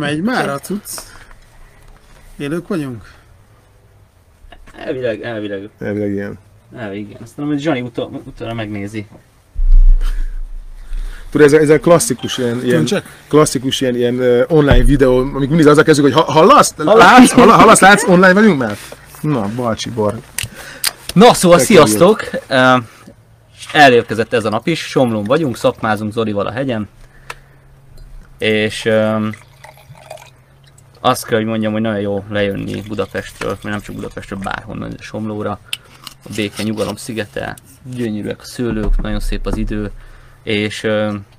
Megy már a cucc. Élők vagyunk? Elvileg, elvileg, Elvileg ilyen. elvileg igen. Aztán hogy Zsani utol, utána megnézi. Tudod, ez, a- ez a klasszikus ilyen, ilyen klasszikus ilyen, ilyen uh, online videó, amik mindig azzal kezdjük, hogy ha, hallasz? Látsz? Halla- Hallasz? Látsz? Online vagyunk már? Na, Balcsi Bor. Na, szóval Te sziasztok! Ö, Elérkezett ez a nap is, Somlón vagyunk, szakmázunk Zolival a hegyen. És öm, azt kell, hogy mondjam, hogy nagyon jó lejönni Budapestről, mert nem csak Budapestről, bárhonnan, de Somlóra. A béke nyugalom szigete, gyönyörűek a szőlők, nagyon szép az idő, és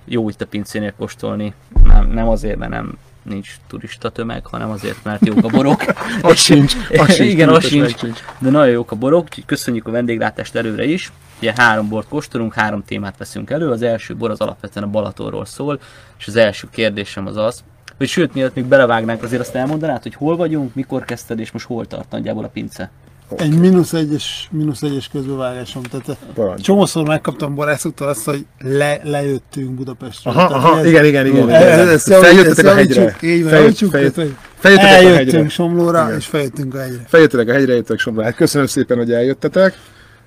jó itt a pincénél kóstolni. Nem, nem azért, mert nem nincs turista tömeg, hanem azért, mert jók a borok. Az sincs, az sincs, Igen, az tudatos sincs. De nagyon jók a borok, úgyhogy köszönjük a vendéglátást előre is. Ugye három bort kóstolunk, három témát veszünk elő. Az első bor az alapvetően a Balatonról szól, és az első kérdésem az az, hogy sőt, mielőtt még belevágnánk, azért azt elmondanád, hogy hol vagyunk, mikor kezdted, és most hol tart nagyjából a pince. Egy mínusz egyes, mínusz egyes közbevágásom. Tehát Parancs. csomószor megkaptam barátszútól azt, hogy le, lejöttünk Budapestről. Aha, Tehát, aha, ez- igen, igen, igen. Ez- Feljöttetek a hegyre. Így van, Feljött- javítsuk, feljött- tehát, hogy Feljöttetek a hegyre. Eljöttünk Somlóra, Igen. és feljöttünk a hegyre. Feljöttetek a hegyre, jöttek Somra. Hát köszönöm szépen, hogy eljöttetek.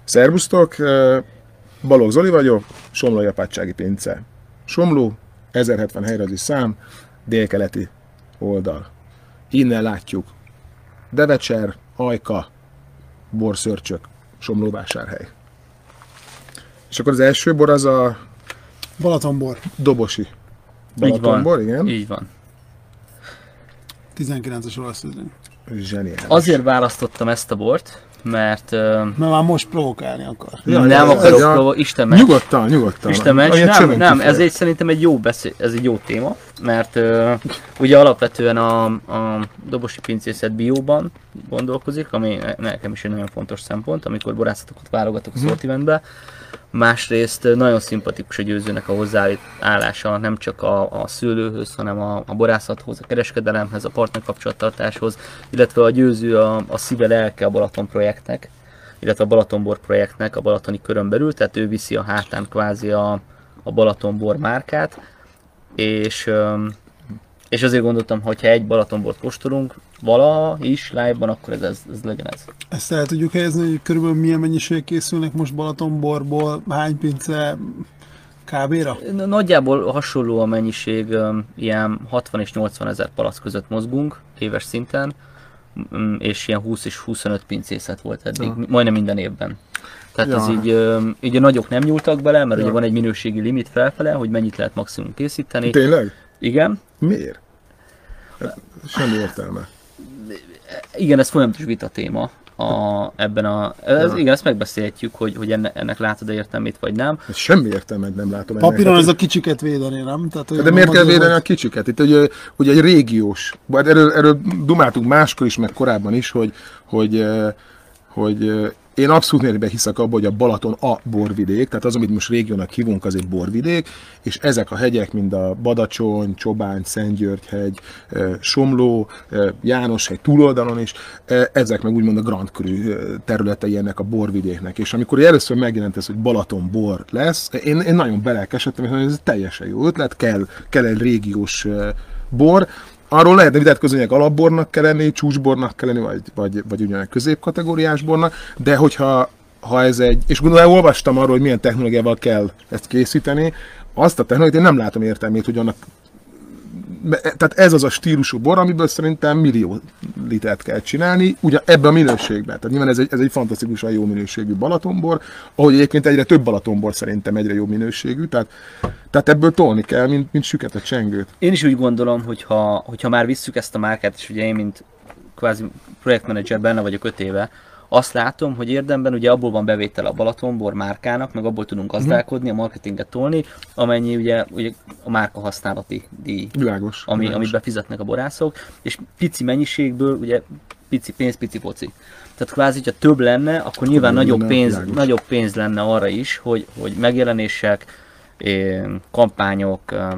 Szervusztok, eh, Balogh Zoli vagyok, Somlói Apátsági Pince. Somló, 1070 helyrajzi szám, délkeleti oldal. Innen látjuk Devecser, Ajka, Borszörcsök, Somlóvásárhely. És akkor az első bor az a Balatonbor, Dobosi. Így van. Balatonbor, igen. Így van. 19-es olasz. Zseniális. Azért választottam ezt a bort, mert Mert már most provokálni akar. Ja, nem akarok ja. próbálni, Isten ments. Nyugodtan, nyugodtan. Isten ments, nem, nem, ez egy szerintem egy jó beszél, ez egy jó téma, mert uh, ugye alapvetően a, a dobosi pincészet bióban gondolkozik, ami ne- nekem is egy nagyon fontos szempont, amikor borászatokat válogatok a szortimentbe. Másrészt nagyon szimpatikus a győzőnek a hozzáállása nem csak a, a szőlőhöz, hanem a, a borászathoz, a kereskedelemhez, a partnerkapcsolattartáshoz, illetve a győző a, a szíve lelke a Balaton projektnek illetve a Balatonbor projektnek a balatoni körön belül, tehát ő viszi a hátán kvázi a, a Balatonbor márkát, és, és azért gondoltam, hogy ha egy Balatonbort kóstolunk valaha is live-ban, akkor ez, ez, ez legyen ez. Ezt el tudjuk helyezni, hogy körülbelül milyen mennyiség készülnek most Balatonborból, hány pince kb-ra? Nagyjából hasonló a mennyiség, ilyen 60 és 80 ezer palack között mozgunk éves szinten, mm, és ilyen 20 és 25 pincészet volt eddig, Ja. majdnem minden évben. Tehát Ja. ez így, így a nagyok nem nyúltak bele, mert Ja. ugye van egy minőségi limit felfele, hogy mennyit lehet maximum készíteni. Tényleg? Igen, Miért? Hát, Semmi értelme. igen, ez folyamatos vita téma a, ebben a, ez, Ja. igen, ezt megbeszélhetjük, hogy, hogy enne, ennek látod-e értelmét, vagy nem. Hát Semmi értelmet nem látom ennek. Papíron Hát, ez a kicsiket védeni, nem? Tehát, hogy De nem miért kell védeni a kicsiket? Itt ugye, ugye egy régiós, vagy erről, erről dumáltunk máskor is, meg korábban is, hogy, hogy, eh, hogy eh, én abszolút mértékben hiszek abban, hogy a Balaton a borvidék, tehát az, amit most régiónak hívunk, az egy borvidék, és ezek a hegyek, mind a Badacsony, Csobány, Szentgyörgy-hegy, Somló, János-hegy túloldalon is, ezek meg úgymond a Grand Cru területei ennek a borvidéknek. És amikor először megjelent ez, hogy Balaton bor lesz, én, én nagyon belelkesedtem, hogy ez teljesen jó ötlet, kell, kell egy régiós bor, Arról lehetne vitatkozni, hogy alapbornak kell lenni, csúcsbornak kell lenni, vagy, vagy, vagy ugyanek középkategóriás bornak, de hogyha ha ez egy, és gondolom, olvastam arról, hogy milyen technológiával kell ezt készíteni, azt a technológiát én nem látom értelmét, hogy annak tehát ez az a stílusú bor, amiből szerintem millió litert kell csinálni, ugye ebben a minőségben. Tehát nyilván ez egy, ez egy fantasztikusan jó minőségű Balatonbor, ahogy egyébként egyre több Balatonbor szerintem egyre jó minőségű, tehát, tehát ebből tolni kell, mint, mint süket a csengőt. Én is úgy gondolom, hogy ha, hogyha már visszük ezt a márkát, és ugye én, mint kvázi projektmenedzser benne vagyok öt éve, azt látom, hogy érdemben ugye abból van bevétel a Balatonbor márkának, meg abból tudunk gazdálkodni, a marketinget tolni, amennyi ugye, ugye a márka használati díj, Világos. ami, világos. amit befizetnek a borászok, és pici mennyiségből ugye pici pénz, pici poci. Tehát kvázi, hogyha több lenne, akkor nyilván nagyobb pénz, világos. nagyobb pénz lenne arra is, hogy, hogy megjelenések, eh, kampányok, eh,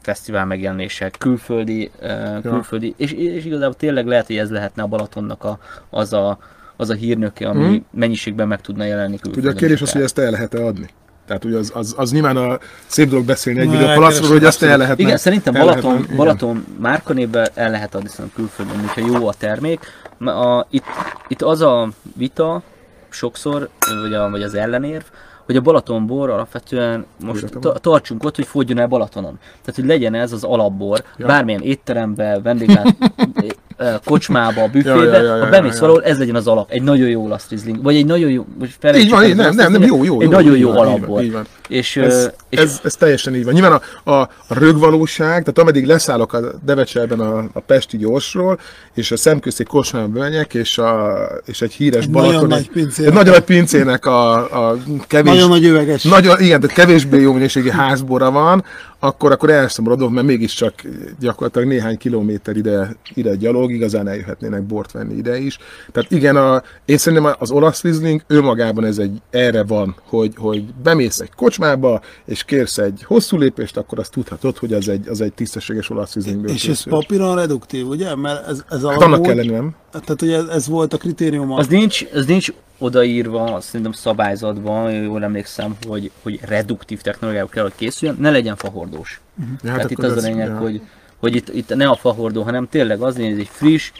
fesztivál megjelenések, külföldi, eh, külföldi és, és igazából tényleg lehet, hogy ez lehetne a Balatonnak a, az, a, az a hírnöke, ami Mhm. mennyiségben meg tudna jelenni külföldön. Ugye a kérdés az, hogy ezt el lehet-e adni. Tehát ugye az, az, az nyilván a szép dolog beszélni egy Na, videó palaszról, hogy azt el lehet. Igen, szerintem Balaton, lehetne-. Balaton márkanévvel el lehet adni szerintem külföldön, hogyha jó a termék. A, itt, itt az a vita sokszor, vagy, a, vagy az ellenérv, hogy a Balatonbor alapvetően most ta, tartsunk ott, hogy fogjon el Balatonon. Tehát, hogy legyen ez az alapbor, Ja. bármilyen étterembe, vendéglát, kocsmába, büfébe, Ja, ja, ja, ja, ha bemész ja. valahol, ez legyen az alap. Egy nagyon jó olasz rizling, vagy egy nagyon jó, most Így van, így, nem, nem, nem, jó, jó. Egy jó, nagyon így jó van, így van, alapbor. így van. És, Ez, és ez, ez, teljesen így van. Nyilván a, a, a rögvalóság, tehát ameddig leszállok a Devecserben a, a Pesti gyorsról, és a szemközti kocsmába bemegyek, és, a, és egy híres Egy nagyon balatoni- nagy pincének. egy nagyon nagy pincének a, a kevés, Nagyon nagy üveges. nagyon, igen, tehát kevésbé jó minőségi házbora van, akkor, akkor elszomorodok, mert mégiscsak gyakorlatilag néhány kilométer ide, ide gyalog, igazán eljöhetnének bort venni ide is. Tehát igen, a, én szerintem az olasz Riesling önmagában ez egy, erre van, hogy, hogy bemész egy kocsmába, és kérsz egy hosszú lépést, akkor azt tudhatod, hogy az egy, az egy tisztességes olasz Rieslingből És ez készül. papíron reduktív, ugye? Mert ez, ez a Hát annak kell lenni, nem? Tehát ugye ez, ez volt a kritérium. Az nincs, az nincs odaírva, azt szerintem szabályzatban, jól emlékszem, hogy, hogy reduktív technológiából kell, hogy készüljön, ne legyen fahordós. Ja, Tehát itt akkor az a lényeg, ja. hogy, hogy itt, itt ne a fahordó, hanem tényleg az lényeg, hogy egy friss,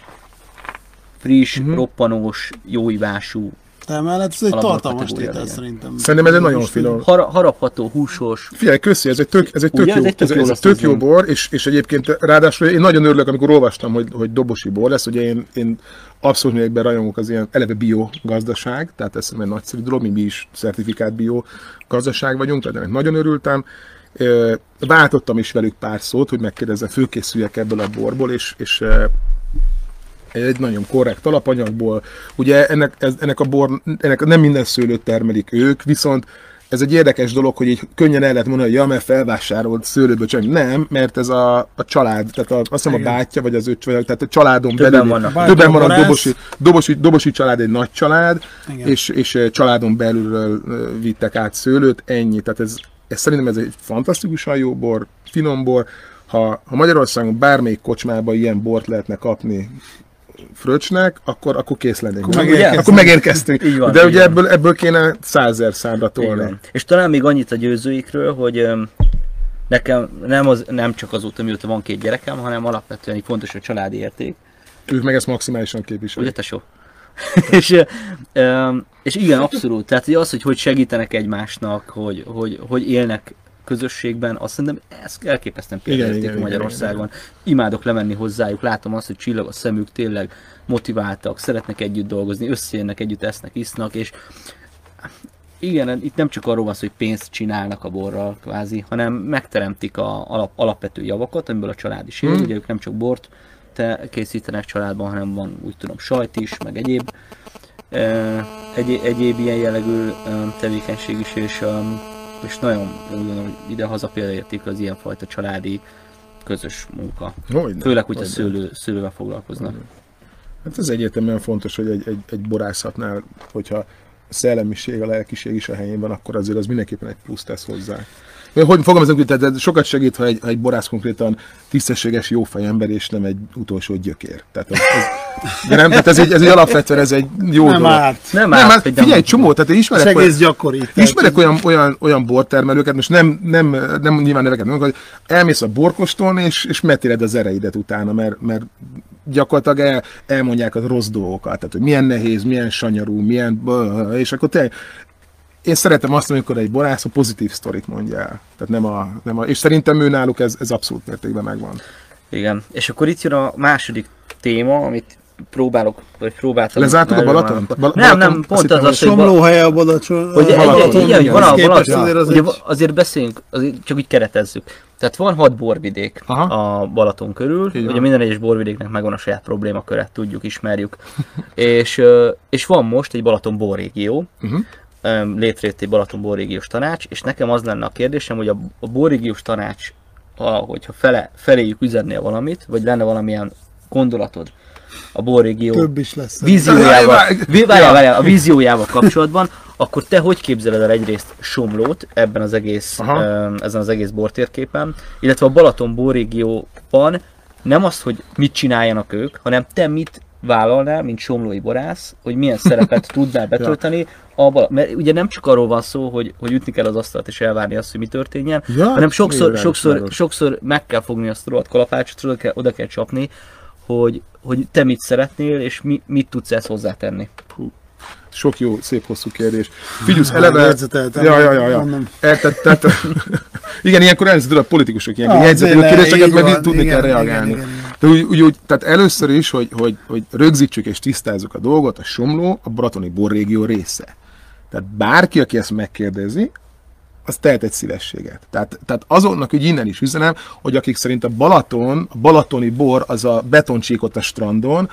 friss, uh-huh. roppanós, jóivású, De emellett ez egy tartalmas tétel szerintem. Szerintem ez egy nagyon finom. har- harapható, húsos, Figyelj, köszi, ez egy tök, ez egy tök, Ugye, jó, ez egy tök ez, jó ez egy lesz tök jó bor, és, és egyébként ráadásul én nagyon örülök, amikor olvastam, hogy, hogy dobosi bor lesz, ugye én, én abszolút mértékben rajongok az ilyen eleve bio gazdaság, tehát ez egy nagyszerű dolog, mi, mi is certifikált bio gazdaság vagyunk, tehát ennek nagyon örültem. Váltottam is velük pár szót, hogy megkérdezzem, főkészüljek ebből a borból, és, és egy nagyon korrekt alapanyagból. Ugye ennek, ez, ennek a bor, ennek nem minden szőlőt termelik ők, viszont ez egy érdekes dolog, hogy így könnyen el lehet mondani, hogy ja, mert felvásárolt szőlőből csak nem, mert ez a, a család, tehát a, azt hiszem a bátyja, vagy az öccse, vagy tehát a családon Többen belül. vannak. Bátyja, Többen vannak dobosi, dobosi, dobosi család egy nagy család, Igen. és, és eh, családon belülről eh, vittek át szőlőt, ennyi. Tehát ez, ez szerintem ez egy fantasztikusan jó bor, finom bor. Ha, ha Magyarországon bármelyik kocsmában ilyen bort lehetne kapni fröccsnek, akkor, akkor kész lennénk. Akkor megérkeztünk. akkor megérkeztünk. Így van, De így ugye van. ebből, ebből kéne százer számra Így tolni. És talán még annyit a győzőikről, hogy öm, nekem nem, az, nem csak azóta, mióta van két gyerekem, hanem alapvetően egy fontos a családi érték. Ők meg ezt maximálisan Ugye képviselik. tesó? és, ö, és igen, abszolút. Tehát hogy az, hogy hogy segítenek egymásnak, hogy, hogy, hogy élnek közösségben, azt szerintem ez elképesztően Igen, példaértékű igen, igen, Magyarországon. Imádok lemenni hozzájuk, látom azt, hogy csillag a szemük, tényleg motiváltak, szeretnek együtt dolgozni, összejönnek, együtt esznek, isznak, és igen, itt nem csak arról van szó, hogy pénzt csinálnak a borral kvázi, hanem megteremtik a alap, alapvető javakat, amiből a család is él. Hmm. Ugye ők nem csak bort te készítenek családban, hanem van úgy tudom sajt is, meg egyéb, eh, egy, egyéb ilyen jellegű em, tevékenység is, és, em, és nagyon gondolom, hogy ide-haza példaérték az ilyenfajta családi közös munka. Hogyne, Főleg, hogyha hogyne. szőlő, szőlővel foglalkoznak. Hát ez egyértelműen fontos, hogy egy, egy, egy borászatnál, hogyha a szellemiség, a lelkiség is a helyén van, akkor azért az mindenképpen egy plusz tesz hozzá. Hogy fogalmazunk, tehát ez sokat segít, ha egy, ha egy borász konkrétan tisztességes, jófej ember, és nem egy utolsó gyökér. Tehát ez, ez, de nem, tehát ez egy, ez egy alapvetően ez egy jó Nem dolog. árt. Nem, Nem, árt, hát figyelj, egy csomó, tehát én Ez ismerek, olyan, egész gyakori. Tehát ismerek olyan, olyan, olyan bortermelőket, most nem, nem, nem nyilván neveket mondok, hogy elmész a borkostolni, és, és metéred az ereidet utána, mert, mert gyakorlatilag el, elmondják a rossz dolgokat, tehát hogy milyen nehéz, milyen sanyarú, milyen, és akkor te, én szeretem azt, amikor egy borász a pozitív sztorit mondja el. Tehát nem a, nem a, és szerintem ő náluk ez, ez abszolút mértékben megvan. Igen. És akkor itt jön a második téma, amit próbálok, vagy próbáltam. Lezártad a már- Bal- Nem, Balaton? nem, pont az az, hogy, Somlóhelye a Balaton. hogy egy, Balaton, egy, egy, igen. egy, van, a, Ehhez van, képest a, azért az ugye, azért beszéljünk, azért csak úgy keretezzük. Tehát van hat borvidék Aha. a Balaton körül, Így ugye minden egyes borvidéknek megvan a saját problémaköre, tudjuk, ismerjük. és, és van most egy Balaton borrégió, Uh-huh. Létrejött egy Balaton borrégiós tanács, és nekem az lenne a kérdésem, hogy a, a borrégiós tanács, ha, hogyha fele, feléjük üzennél valamit, vagy lenne valamilyen gondolatod a borrégió Több is lesz. víziójával, várjál, várjál, a víziójával kapcsolatban, akkor te hogy képzeled el egyrészt Somlót ebben az egész, Aha. ezen az egész bortérképen, illetve a Balaton borrégióban nem az, hogy mit csináljanak ők, hanem te mit vállalnál, mint somlói borász, hogy milyen szerepet tudnál betölteni, abba, mert ugye nem csak arról van szó, hogy, hogy ütni kell az asztalt és elvárni azt, hogy mi történjen, Ja, hanem sokszor, sokszor, sokszor meg kell fogni azt a rohadt kalapácsot, oda kell, oda kell csapni, hogy, hogy te mit szeretnél, és mi, mit tudsz ezt hozzátenni. Sok jó, szép hosszú kérdés. Figyelsz, eleve... jegyzeteltem, Ja, ja, ja, ja. tehát, igen, ilyenkor elnézést a politikusok ilyenkor Ah, jegyzetelő kérdéseket, van, tudni igen, kell reagálni. igen, igen, igen. De úgy, úgy, úgy, tehát először is, hogy, hogy, hogy rögzítsük és tisztázzuk a dolgot, a Somló a Baratoni borrégió része. Tehát bárki, aki ezt megkérdezi, az tehet egy szívességet. Tehát, tehát azonnak, hogy innen is üzenem, hogy akik szerint a Balaton, a balatoni bor, az a betoncsíkot a strandon,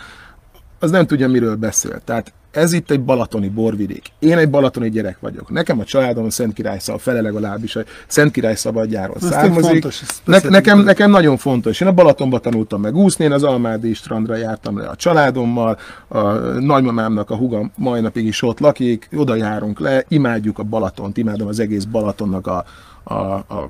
az nem tudja, miről beszél. Tehát ez itt egy balatoni borvidék. Én egy balatoni gyerek vagyok. Nekem a családom a Szent Király Szab, fele legalábbis a Szent Király szabadjáról Ez származik. fontos, ne, nekem, nekem nagyon fontos. Én a Balatonba tanultam meg úszni, én az Almádi strandra jártam le a családommal, a nagymamámnak a huga mai napig is ott lakik, oda járunk le, imádjuk a Balatont, imádom az egész Balatonnak a, a, a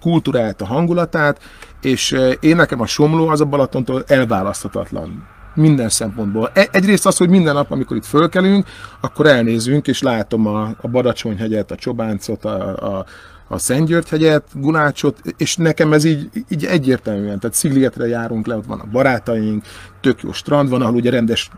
kultúrát, a hangulatát, és eh, én nekem a Somló az a Balatontól elválaszthatatlan. Minden szempontból. E- Egyrészt az, hogy minden nap, amikor itt fölkelünk, akkor elnézünk, és látom a, a Badacsonyhegyet, a Csobáncot, a, a, a Szentgyörgy-hegyet, Gunácsot, és nekem ez így, így egyértelműen, tehát Szigligetre járunk le, ott van a barátaink, tök jó strand van, ahol ugye rendes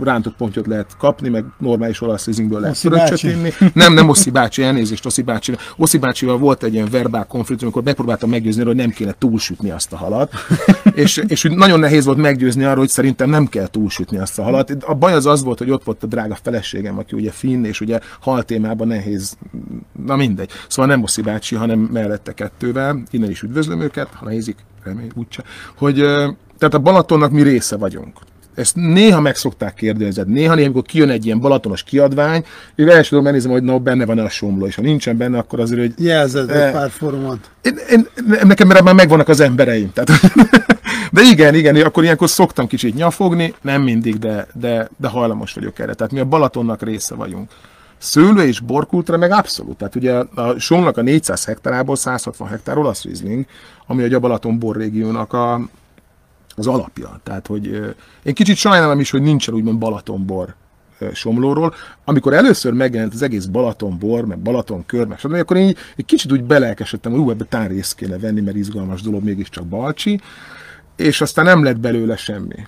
rántott pontyot lehet kapni, meg normális olasz ízingből lehet fröccsöt inni. Nem, nem Oszi bácsi, elnézést Oszi bácsi. Oszi bácsival volt egy ilyen verbál konfliktus, amikor megpróbáltam meggyőzni, hogy nem kéne túlsütni azt a halat. és, és nagyon nehéz volt meggyőzni arról, hogy szerintem nem kell túlsütni azt a halat. A baj az az volt, hogy ott volt a drága feleségem, aki ugye finn, és ugye hal témában nehéz, na mindegy. Szóval nem Oszi bácsi, hanem mellette kettővel, innen is üdvözlöm őket, ha nehézik, remény, úgyse, hogy tehát a Balatonnak mi része vagyunk. Ezt néha meg szokták kérdezni, néha, néha, amikor kijön egy ilyen balatonos kiadvány, én első dolog megnézem, hogy na, benne van a somló, és ha nincsen benne, akkor azért, hogy Jelzed Eh. egy pár fórumot. én, én, nekem már megvannak az embereim. Tehát, de igen, igen, akkor ilyenkor szoktam kicsit nyafogni, nem mindig, de, de, de hajlamos vagyok erre. Tehát mi a Balatonnak része vagyunk. Szőlő és borkultra meg abszolút. Tehát ugye a Somnak a 400 hektárából 160 hektár olasz rizling, ami a Balaton borrégiónak a, az alapja. Tehát, hogy én kicsit sajnálom is, hogy nincsen úgymond Balatonbor Somlóról. Amikor először megjelent az egész Balatonbor, meg Balatonkör, meg stb., akkor én így, egy kicsit úgy belelkesedtem, hogy ú, ebbe tán részt kéne venni, mert izgalmas dolog mégiscsak Balcsi, és aztán nem lett belőle semmi.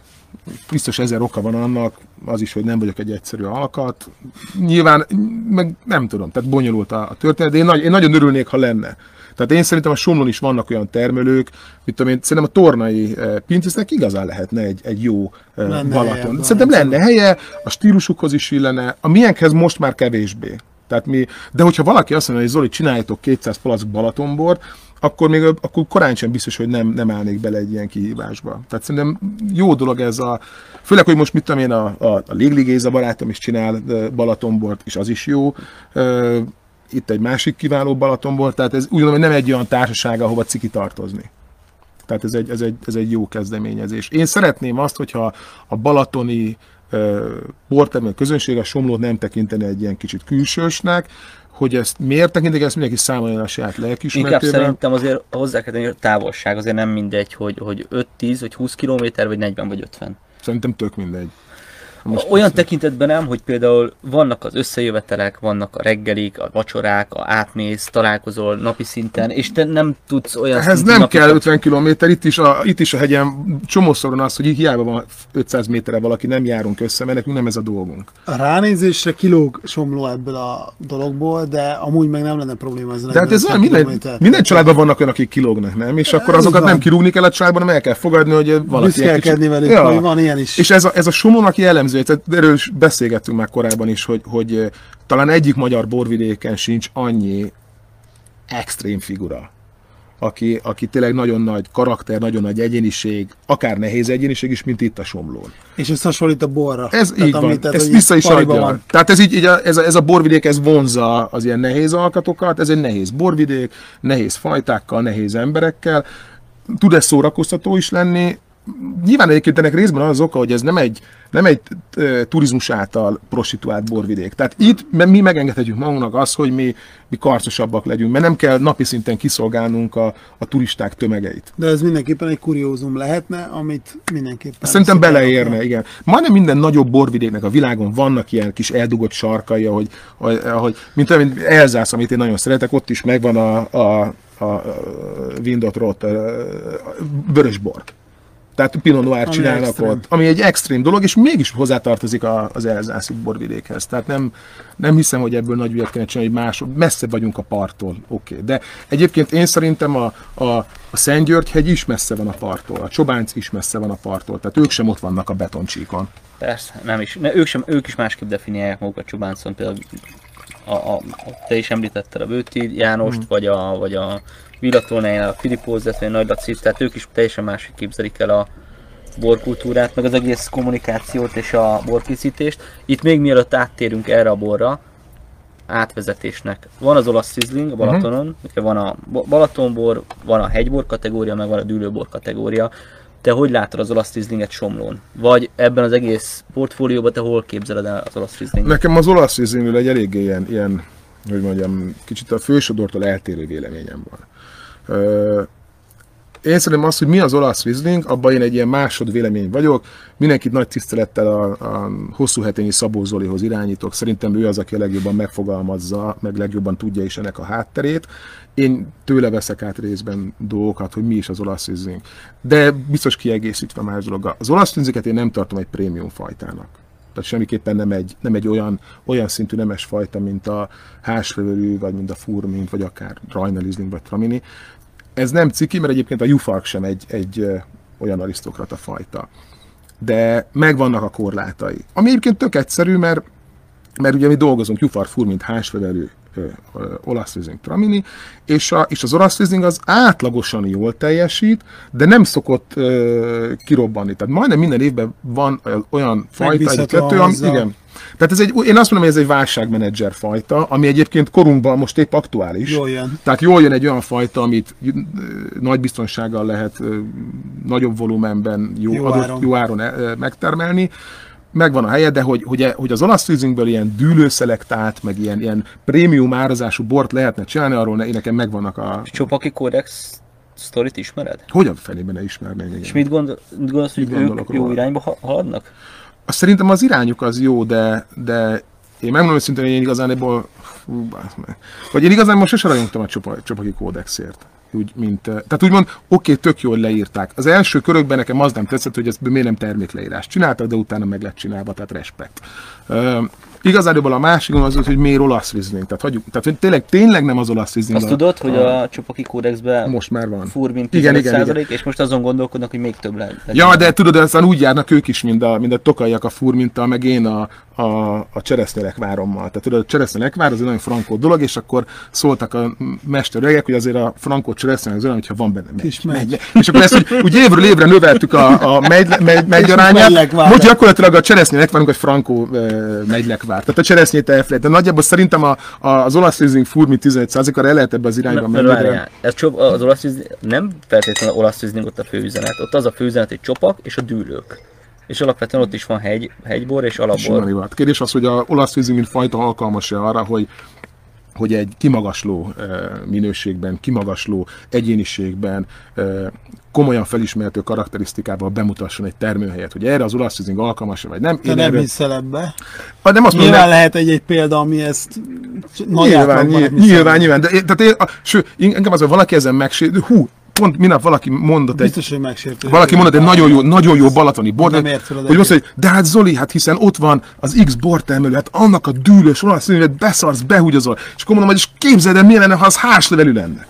Biztos ezer oka van annak, az is, hogy nem vagyok egy egyszerű alkat. Nyilván, meg nem tudom, tehát bonyolult a, a történet, de én, nagy, én nagyon örülnék, ha lenne. Tehát én szerintem a Somlón is vannak olyan termelők, mit tudom én, szerintem a tornai eh, pincésznek igazán lehetne egy, egy jó eh, Lenne helye Balaton. ebben, Szerintem lenne helye, a stílusukhoz is illene, a miénkhez most már kevésbé. Tehát mi, de hogyha valaki azt mondja, hogy Zoli, csináljátok 200 palack Balatonbort, akkor még akkor korán sem biztos, hogy nem, nem állnék bele egy ilyen kihívásba. Tehát szerintem jó dolog ez a, főleg, hogy most mit tudom én, a, a, a Légli Géza barátom is csinál ö, Balatonbort, és az is jó. Itt egy másik kiváló Balatonbort, tehát ez úgy gondolom, hogy nem egy olyan társaság, ahova ciki tartozni. Tehát ez egy, ez, egy, ez egy jó kezdeményezés. Én szeretném azt, hogyha a balatoni ö, bortermelő közönség a Somlót nem tekinteni egy ilyen kicsit külsősnek, hogy ezt miért tekintik, ezt mindenki számolja a saját Inkább lelkismeretében. szerintem azért hozzá kell tenni, hogy a távolság azért nem mindegy, hogy, hogy 5-10 vagy 20 km vagy 40 vagy 50. Szerintem tök mindegy. Most Olyan tekintetben nem, hogy például vannak az összejövetelek, vannak a reggelik, a vacsorák, a átmész, találkozol napi szinten, és te nem tudsz olyan Ehhez nem napikat- kell 50 km, itt is, a, itt is a hegyen csomószor van az, hogy hiába van 500 méterre valaki, nem járunk össze, mert nekünk nem ez a dolgunk. A ránézésre kilóg somló ebből a dologból, de amúgy meg nem lenne probléma ez. De hát ez olyan, minden, minden családban vannak olyanok, akik kilógnak, nem? És akkor azokat nem kirúgni kell a családban, hanem el kell fogadni, hogy valaki egy Büszkélkedni velük, hogy van ilyen is. És ez a, ez a somónak jellemző, tehát erről is beszélgettünk már korábban is, hogy, hogy eh, talán egyik magyar borvidéken sincs annyi extrém figura, aki, aki tényleg nagyon nagy karakter, nagyon nagy egyéniség, akár nehéz egyéniség is, mint itt a Somlón. És ez hasonlít a borra. Ez így van, ezt hogy vissza is adja. van. Tehát ez így, így a, ez, a, ez a borvidék, ez vonzza az ilyen nehéz alkatokat, ez egy nehéz borvidék, nehéz fajtákkal, nehéz emberekkel, tud ez szórakoztató is lenni, nyilván egyébként ennek részben az oka, hogy ez nem egy, nem egy turizmus által prostituált borvidék. Tehát itt mi megengedhetjük magunknak azt, hogy mi, mi karcosabbak legyünk, mert nem kell napi szinten kiszolgálnunk a, a turisták tömegeit. De ez mindenképpen egy kuriózum lehetne, amit mindenképpen... Szerintem beleérne, igen. Majdnem minden nagyobb borvidéknek a világon vannak ilyen kis eldugott sarkai, ahogy, ahogy mint, mint Elzász, amit én nagyon szeretek, ott is megvan a, a a Windot Rot, vörösbor. Tehát Pinot Noir ami csinálnak extrém. ott, ami egy extrém dolog, és mégis hozzátartozik az elzászi borvidékhez. Tehát nem, nem hiszem, hogy ebből nagy ügyet kéne csinálni, hogy más, messze vagyunk a parttól, oké. Okay. De egyébként én szerintem a, a, a Szentgyörgy-hegy is messze van a parttól, a Csobánc is messze van a parttól, tehát ők sem ott vannak a betoncsíkon. Persze, nem is. Ne, ők, sem, ők is másképp definiálják magukat Csobáncon, például a, a, te is említetted a Bőti Jánost, mm. vagy a, vagy a Villatónál a Filipózet, vagy a Nagy Laci, tehát ők is teljesen másik képzelik el a borkultúrát, meg az egész kommunikációt és a borkészítést. Itt még mielőtt áttérünk erre a borra, átvezetésnek. Van az olasz sizzling a Balatonon, uh-huh. van a Balatonbor, van a hegybor kategória, meg van a dűlőbor kategória. Te hogy látod az olasz rizlinget Somlón? Vagy ebben az egész portfólióban te hol képzeled el az olasz rizlinget? Nekem az olasz rizlingről egy eléggé ilyen, ilyen, hogy mondjam, kicsit a fősodortól eltérő véleményem van. Én szerintem az, hogy mi az olasz rizling, abban én egy ilyen másod vélemény vagyok. Mindenkit nagy tisztelettel a, a hosszú hetényi Szabó Zolihoz irányítok. Szerintem ő az, aki legjobban megfogalmazza, meg legjobban tudja is ennek a hátterét. Én tőle veszek át részben dolgokat, hogy mi is az olasz rizling. De biztos kiegészítve más dolog. Az olasz rizlinget én nem tartom egy prémium fajtának. Tehát semmiképpen nem egy, nem egy olyan, olyan szintű nemes fajta, mint a hásfevelű, vagy mint a furmint, vagy akár rajnalizling, vagy tramini ez nem ciki, mert egyébként a Jufark sem egy, egy olyan arisztokrata fajta. De megvannak a korlátai. Ami egyébként tök egyszerű, mert, mert ugye mi dolgozunk Jufar Furmint hásfevelő olasz rizing tramini, és, a, és az olasz rizing az átlagosan jól teljesít, de nem szokott ö, kirobbanni. Tehát majdnem minden évben van olyan fajta, egy kettő, ami, igen, tehát ez egy, én azt mondom, hogy ez egy válságmenedzser fajta, ami egyébként korunkban most épp aktuális. Jól jön. Tehát jól jön egy olyan fajta, amit nagy biztonsággal lehet nagyobb volumenben jó, jó adott, áron, jó áron megtermelni megvan a helye, de hogy, hogy, hogy az olasz fűzingből ilyen dűlőszelektált, meg ilyen, ilyen prémium árazású bort lehetne csinálni, arról ne, nekem megvannak a... Csopaki kódex sztorit ismered? Hogy a fenében ne ismerném? És mit gondol, gondolsz, hogy ők jó róla? irányba haladnak? Azt szerintem az irányuk az jó, de, de én megmondom őszintén, hogy én igazán ebből, vagy én igazán most sose rajongtam a csopaki kódexért úgy, mint, tehát úgymond, oké, tök jól leírták. Az első körökben nekem az nem tetszett, hogy ezt miért nem termékleírás csináltak, de utána meg lett csinálva, tehát respekt. Igazából a másik az, hogy miért olasz rizling. Tehát, hagyjuk, tehát tényleg, tényleg nem az olasz rizling. Azt a, tudod, hogy a, a csopaki kódexben most már van. fur, mint igen, igen, igen. és most azon gondolkodnak, hogy még több lehet. Ja, de tudod, aztán úgy járnak ők is, mint a, mint a tokaiak a fur, mint a, meg én a, a, a cseresznyelekvárommal. Tehát tudod, a cseresznyelekvár az egy nagyon frankó dolog, és akkor szóltak a mesterőgek, hogy azért a frankó cseresznye az olyan, hogyha van benne megy. megy. És akkor ezt, hogy úgy évről évre növeltük a, a megy, megy, megy arányát, most gyakorlatilag a cseresznyelekvárunk egy frankó megylekvár. Tehát a cseresznyét elfelejt. De nagyjából szerintem a, a, az olasz rizling furmi 15%-ra el lehet ebbe az irányba menni. Ez csop, az olasz rizling, nem feltétlenül olasz rizling ott a főüzenet. Ott az a főüzenet, hogy csopak és a dűlők és alapvetően ott is van hegy, hegybor és alapbor. Kérdés az, hogy a olasz vízi, mint fajta alkalmas-e arra, hogy hogy egy kimagasló minőségben, kimagasló egyéniségben, komolyan felismerhető karakterisztikával bemutasson egy termőhelyet, hogy erre az olasz vízing alkalmas vagy nem. Te Én nem erről... hiszel ebbe. Hát nem azt nyilván mondom, lehet egy-egy példa, ami ezt nyilván, nyilván, nyilván, nyilván, de, tehát én, a, ső, engem az, hogy valaki ezen megsérül, hú, pont minap valaki mondott Biztos, egy... Hogy valaki mondott egy nagyon jó, nagyon jó balatoni bort, hogy azt hogy de hát Zoli, hát hiszen ott van az X bortermelő, hát annak a dűlős olasz színűvet beszarsz, behúgyozol. És akkor mondom, hogy és képzeld el, milyen lenne, ha az háslevelű lenne.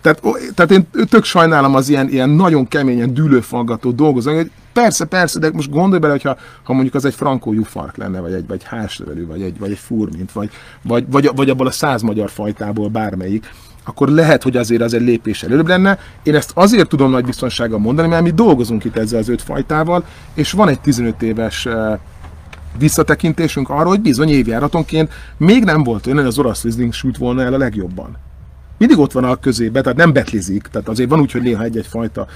Tehát, tehát én tök sajnálom az ilyen, ilyen nagyon keményen dűlőfaggató dolgozók, hogy persze, persze, de most gondolj bele, hogyha ha mondjuk az egy frankó jufark lenne, vagy egy, vagy háslevelű, vagy egy, vagy egy furmint, vagy, vagy, vagy, vagy abból a száz magyar fajtából bármelyik, akkor lehet, hogy azért az egy lépés előbb lenne. Én ezt azért tudom nagy biztonsággal mondani, mert mi dolgozunk itt ezzel az öt fajtával, és van egy 15 éves eh, visszatekintésünk arra, hogy bizony évjáratonként még nem volt olyan, hogy az orosz Riesling sült volna el a legjobban. Mindig ott van a közébe, tehát nem betlizik, tehát azért van úgy, hogy néha egy-egy fajta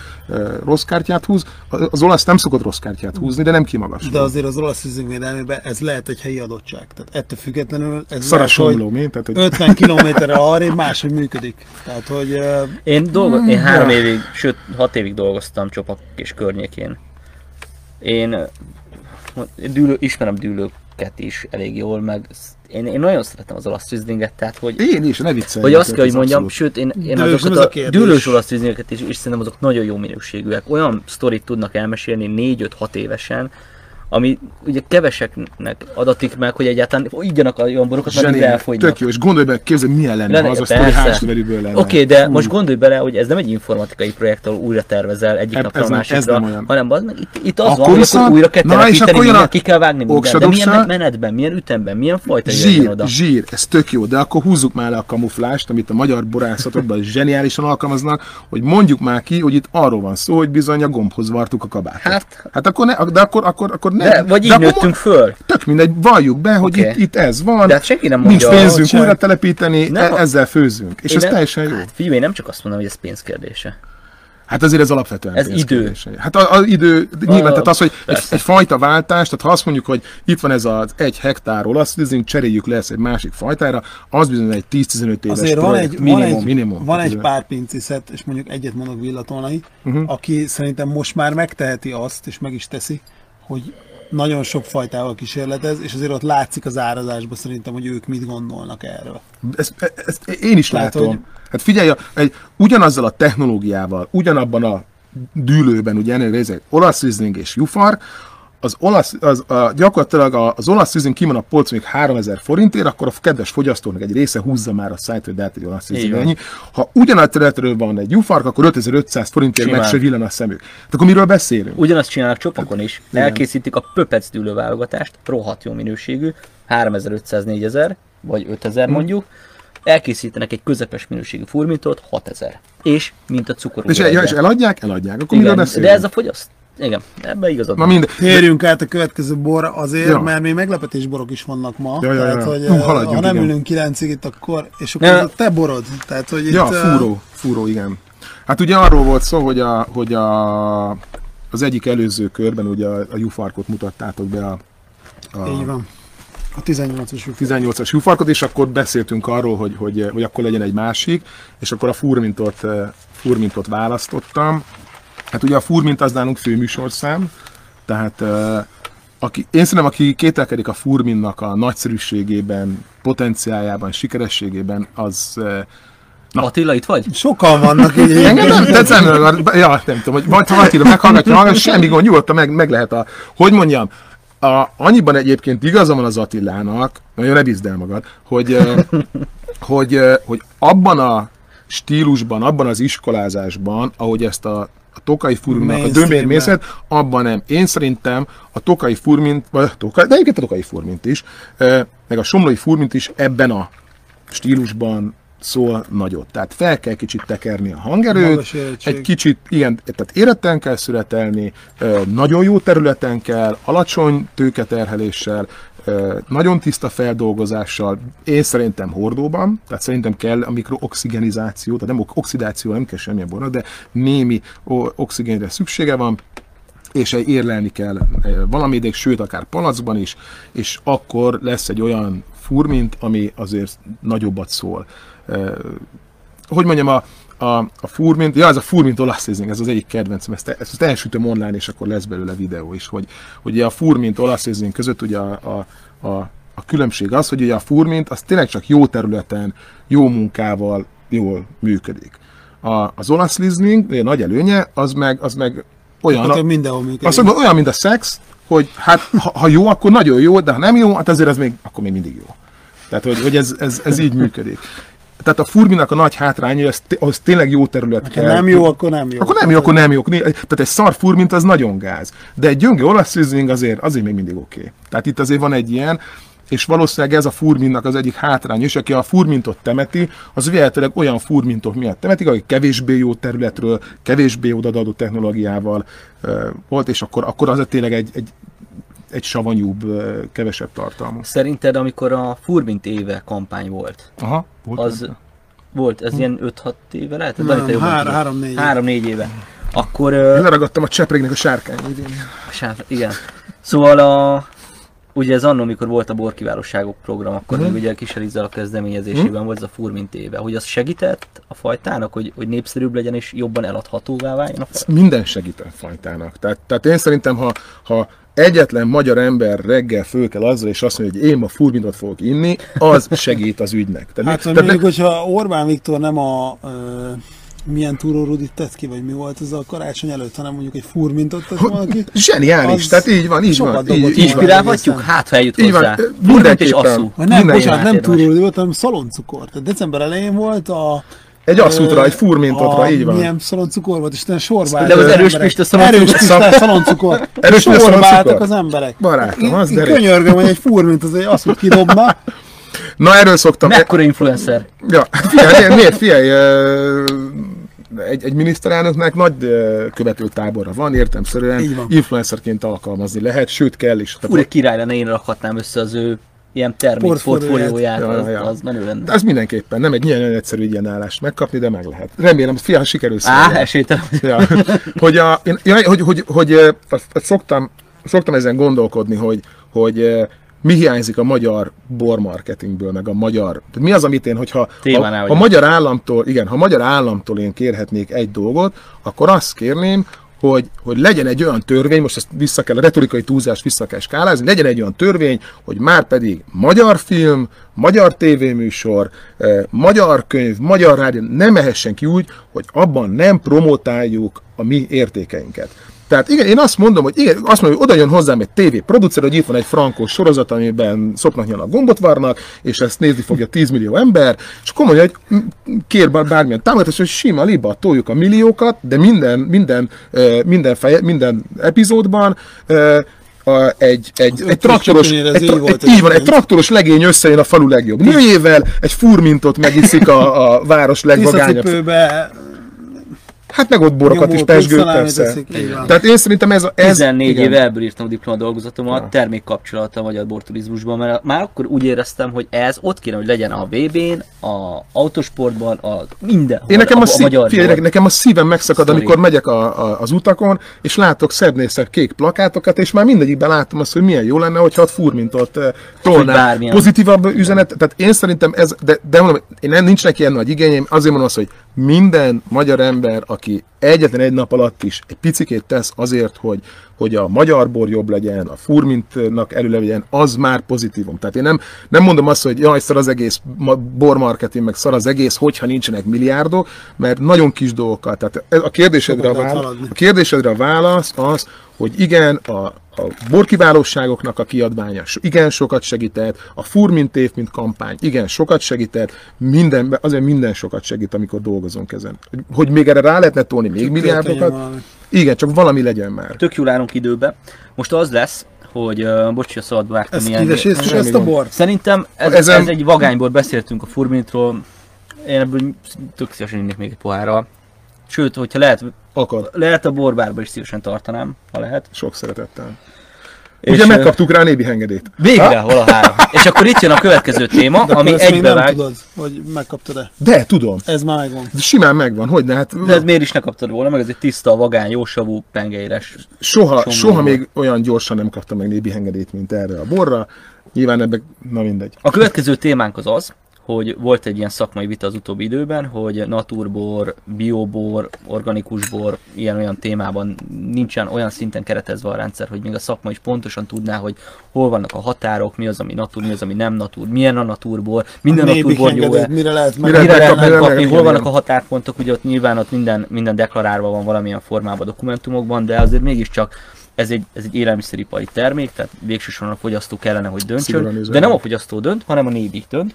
rossz kártyát húz. Az olasz nem szokott rossz kártyát húzni, de nem kimagasul. De azért az olasz vízünkvédelmében ez lehet egy helyi adottság. Tehát ettől függetlenül ez Szaras lehet, homló, mi? Tehát, hogy 50 kilométerre arrébb máshogy működik. Tehát, hogy uh, Én, dolgo- én három évig, sőt hat évig dolgoztam Csopak és környékén. Én dűlő, ismerem dűlőket is elég jól, meg én, én nagyon szeretem az olasz tűzdinget, tehát hogy, én is, ne viccelj. hogy azt kell, hogy mondjam, abszolút. sőt, én, én De azokat a a dűlős olasz tűzdingeket is, és szerintem azok nagyon jó minőségűek. Olyan sztorit tudnak elmesélni 4-5-6 évesen, ami ugye keveseknek adatik meg, hogy egyáltalán igyanak a olyan borokat, mert így elfogynak. tök jó, és gondolj bele, képzeld, milyen lenne, Lenne- az a sztori persze. lenne. Oké, okay, de Fú. most gondolj bele, hogy ez nem egy informatikai projekt, ahol újra tervezel egyik Ez- napra a másikra, nem hanem az itt, itt az Akkor van, hogy viszont- akkor újra kell telepíteni, mindent, a ki kell vágni mindent, de milyen menetben, milyen ütemben, milyen fajta Zsír, oda. zsír, ez tök jó, de akkor húzzuk már le a kamuflást, amit a magyar borászatokban zseniálisan alkalmaznak, hogy mondjuk már ki, hogy itt arról van szó, hogy bizony a gombhoz vartuk a kabátot. Hát- hát akkor ne, de akkor, akkor, akkor ne. De, vagy így nőttünk föl. Tök mindegy, valljuk be, hogy Oké. itt, itt ez van, De hát senki nem nincs mondja, pénzünk hogy- újra telepíteni, Nem e- ezzel főzünk. És ez nem- teljesen jó. Hát figyelj, én nem csak azt mondom, hogy ez pénzkérdése. Hát azért ez alapvetően Ez pénzkérdés. Hát az idő, nyilván, A- tehát az, hogy egy, egy, fajta váltás, tehát ha azt mondjuk, hogy itt van ez az egy hektár olasz vízünk, cseréljük le ezt egy másik fajtára, az bizony egy 10-15 éves azért van projekt. egy, minimum, van egy, minimum. van egy pár pinciszet, és mondjuk egyet mondok Villatolnai, Mhm. uh-huh. aki szerintem most már megteheti azt, és meg is teszi, hogy nagyon sok fajtával kísérletez, és azért ott látszik az árazásban szerintem, hogy ők mit gondolnak erről. Ezt, ezt én is Tehát, látom. hogy- Hát figyelj, egy, ugyanazzal a technológiával, ugyanabban a dűlőben, ugye ennél olasz rizling és jufar, az olasz, az, a, gyakorlatilag az olasz rizling kimon a polc még 3000 forintért, akkor a kedves fogyasztónak egy része húzza már a szájt, hogy de hát egy olasz ennyi. Ha ugyanaz területről van egy jufark, akkor 5500 forintért meg se villan a szemük. Tehát akkor miről beszélünk? Ugyanazt csinálnak csopakon is. Igen. Elkészítik a Pöpec dűlőválogatást, rohadt jó minőségű, 3500-4000, vagy 5000 mondjuk. Elkészítenek egy közepes minőségű furmintot, 6000. És mint a cukorú. És, ja, és eladják? Eladják. Akkor miről Igen, de ez a fogyaszt. Igen, ebben igazad Na van. minden. Térjünk át a következő borra azért, Ja. mert még meglepetésborok is vannak ma. Ja, ja, tehát, ja. hogy Hú, haladjunk, ha nem igen. ülünk kilencig itt, akkor, és akkor Ja. te borod. Tehát, hogy Ja, itt, fúró, fúró, igen. Hát ugye arról volt szó, hogy, a, hogy a, az egyik előző körben ugye a, a jufarkot mutattátok be a, a Így van. A 18-as 18-as jufarkot, és akkor beszéltünk arról, hogy, hogy, hogy akkor legyen egy másik, és akkor a furmintot, furmintot választottam. Hát ugye a furmint az nálunk főműsorszám, tehát eh, aki, én szerintem, aki kételkedik a furminnak a nagyszerűségében, potenciájában, sikerességében, az eh, Attila, itt vagy? Sokan vannak így. Engem nem tetszem, ja, nem tudom, hogy vagy ha Attila meghallgatja, hallgatja, semmi gond, nyugodtan meg, meg lehet a, hogy mondjam, a, annyiban egyébként igaza van az Attilának, nagyon ne bízd el magad, hogy, hogy, hogy abban a stílusban, abban az iskolázásban, ahogy ezt a, a tokai furminnak a dömérmészet, abban nem. Én szerintem a tokai furmint, vagy tokai, de egyébként a tokai furmint is, meg a somlói furmint is ebben a stílusban szól nagyot. Tehát fel kell kicsit tekerni a hangerőt, egy kicsit, igen, tehát éretten kell születelni, nagyon jó területen kell, alacsony tőketerheléssel, nagyon tiszta feldolgozással, én szerintem hordóban, tehát szerintem kell a mikrooxigenizáció, tehát nem oxidáció, nem kell semmilyen bornak, de némi oxigénre szüksége van, és érlelni kell valamidég, sőt akár palacban is, és akkor lesz egy olyan furmint, ami azért nagyobbat szól. Hogy mondjam, a, a, a furmint, ja, ez a furmint olasz rizling, ez az egyik kedvencem, ezt, ezt, elsütöm online, és akkor lesz belőle videó is, hogy, hogy ugye a furmint olasz rizling között ugye a, a, a, a különbség az, hogy ugye a furmint az tényleg csak jó területen, jó munkával jól működik. A, az olasz rizling, ugye nagy előnye, az meg, az meg olyan, Hát, mindenhol működik. azt mondom, olyan, mint a szex, hogy hát ha, ha jó, akkor nagyon jó, de ha nem jó, hát azért ez még, akkor még mindig jó. Tehát, hogy, hogy ez, ez, ez így működik. Tehát a furminak a nagy hátránya, az, az tényleg jó terület Ha kell. nem jó, akkor nem jó. Akkor nem jó, akkor nem jó. Tehát egy szar furmint az nagyon gáz. De egy gyönge olasz rizling azért, azért még mindig oké. Okay. Tehát itt azért van egy ilyen, és valószínűleg ez a furminnak az egyik hátrány, és aki a furmintot temeti, az véletlenül olyan furmintok miatt temetik, akik kevésbé jó területről, kevésbé odaadó technológiával uh, volt, és akkor, akkor az tényleg egy, egy, egy savanyúbb, kevesebb tartalmú. Szerinted, amikor a Furmint éve kampány volt, Aha, volt az benne. volt, ez ilyen 5-6 éve lehet? Nem, jobban hár, tudod. három-négy. Három-négy éve. Akkor... Én leragadtam a cseprégnek a sárkány idén. Sáv, igen. Szóval a, ugye ez annól, amikor volt a borkiválóságok program, akkor Mhm. még ugye Kiselizzal a kezdeményezésében volt ez a furmint éve, hogy az segített a fajtának, hogy, hogy népszerűbb legyen és jobban eladhatóvá váljon a fajta? Minden segít a fajtának. Tehát, tehát én szerintem, ha, ha egyetlen magyar ember reggel föl kell azzal, és azt mondja, hogy én ma furmintot fogok inni, az segít az ügynek. Tehát, Hát tehát mondjuk, hogyha Orbán Viktor nem a ö, milyen túrórudit tett ki, vagy mi volt ez a karácsony előtt, hanem mondjuk egy furmintot tett valaki. Zseniális, Az tehát így van, így van. Így, van. Inspirálhatjuk? Hát, ha eljut Így van, hozzá. Furmint és asszú. Vagy nem, bocsánat, nem túrórudi volt, hanem szaloncukor. Tehát december elején volt a Egy asszútra, egy furmintotra, a, így van. Milyen szaloncukor volt, és utána sorba De az erős. Pista szaloncukor. Erős Pista szaloncukor. Erős sorba szaloncukor? álltak az emberek. Barátom, az derű. könyörgöm, hogy egy furmint az egy asszút kidobna. Na erről szoktam. Mekkora influencer? Ja, figyelj, miért, figyelj, egy, egy miniszterelnöknek nagy ö, követő tábora van, értemszerűen van. influencerként alkalmazni lehet, sőt kell is. Úr, király lenne, én rakhatnám össze az ő ilyen termék portfólióját, Ja, az, ja. az menő lenne. Ez mindenképpen nem egy nagyon egyszerű ilyen állást megkapni, de meg lehet. Remélem, fia, sikerül Á, esélytelen. ja. hogy, a, én, ja, hogy, hogy, hogy azt, azt szoktam, szoktam ezen gondolkodni, hogy, hogy mi hiányzik a magyar bormarketingből, meg a magyar... Tehát mi az, amit én, hogyha Témánál ha, ha magyar államtól, igen, ha magyar államtól én kérhetnék egy dolgot, akkor azt kérném, hogy, hogy legyen egy olyan törvény, most ezt vissza kell, a retorikai túlzást vissza kell skálázni, legyen egy olyan törvény, hogy már pedig magyar film, magyar tévéműsor, eh, magyar könyv, magyar rádió nem mehessen ki úgy, hogy abban nem promotáljuk a mi értékeinket. Tehát igen, én azt mondom, hogy igen, azt mondom, hogy oda jön hozzám egy TV producer, hogy itt van egy frankós sorozat, amiben szopnak nyilván gombot varnak, és ezt nézni fogja 10 millió ember, és akkor mondja, hogy kér bár- bármilyen támogatást, hogy sima liba toljuk a milliókat, de minden, minden, minden, feje, minden epizódban a, egy, egy, egy traktoros, egy, volt egy, így van, egy traktoros legény összejön a falu legjobb nőjével, egy furmintot megiszik a, a város legvagányabb. Hát meg ott borokat is nyomó persze. így van. Tehát én szerintem ez, a- ez 14 igen. éve ebből írtam a diplomadolgozatomat, ja. termékkapcsolat a magyar borturizmusban, mert már akkor úgy éreztem, hogy ez ott kéne, hogy legyen a VB-n, a autosportban, a minden. Én nekem a, a, szív, magyar figyelj, nekem a szívem megszakad, Sztori. amikor megyek a, a, az utakon, és látok szebbnél szebb kék plakátokat, és már mindegyikben látom azt, hogy milyen jó lenne, hogyha a furmintot tolná. bármilyen. Pozitívabb üzenet, tehát én szerintem ez, de, de mondom, én nem, nincs neki ilyen nagy igényeim, azért mondom azt, hogy minden magyar ember, aki egyetlen egy nap alatt is egy picikét tesz azért, hogy, hogy a magyar bor jobb legyen, a furmintnak előle legyen, az már pozitívum. Tehát én nem, nem mondom azt, hogy jaj, szar az egész ma- bormarketing, meg szar az egész, hogyha nincsenek milliárdok, mert nagyon kis dolgokkal. Tehát a kérdésedre a, válasz, a kérdésedre a válasz az, hogy igen, a, a borkiválóságoknak a kiadványa igen sokat segített, a furmint év, mint kampány, igen sokat segített, minden, azért minden sokat segít, amikor dolgozunk ezen. Hogy, hogy még erre rá lehetne tolni még milliárdokat, Történjen valami. igen, csak valami legyen már. Tök jól állunk időbe. Most az lesz, hogy uh, bocs, hogy a szabad vágtam Ezt ilyen. kiveséztük semmi ezt a bort? Szerintem ez, Ezen- ez egy vagányból beszéltünk a furmintról. Én ebből tök szívesen innék még egy pohárral. Sőt, hogyha lehet, Akad. lehet a borbárba is szívesen tartanám, ha lehet. Sok szeretettel. És, Ugye megkaptuk rá a nébi hengedélyt. Végre, hol a három. És akkor itt jön a következő téma, De ami még nem egybevág. tudod, hogy megkaptad-e. De, tudom. Ez már megvan. De simán megvan, hogy ne, hát De ez miért is ne kaptad volna, meg ez egy tiszta, vagány, jósavú, pengeires. soha, Somló soha még olyan gyorsan nem kaptam meg nébi hengedélyt, mint erre a borra. Nyilván ebbe, na mindegy. A következő témánk az az, hogy volt egy ilyen szakmai vita az utóbbi időben, hogy naturbor, biobor, organikus bor, ilyen-olyan témában nincsen olyan szinten keretezve a rendszer, hogy még a szakma is pontosan tudná, hogy hol vannak a határok, mi az, ami natur, mi az, ami nem natur, milyen a naturbor, minden A naturbor jó engedélyt Mire lehet Mire Mire lehet megkapni, hol vannak a határpontok, ugye ott nyilván ott minden, minden deklarálva van valamilyen formában, dokumentumokban, de azért mégiscsak ez egy, ez egy élelmiszeripari termék, tehát végsősorban a fogyasztó kellene, hogy döntsön, de nem a fogyasztó dönt, hanem a nébi dönt.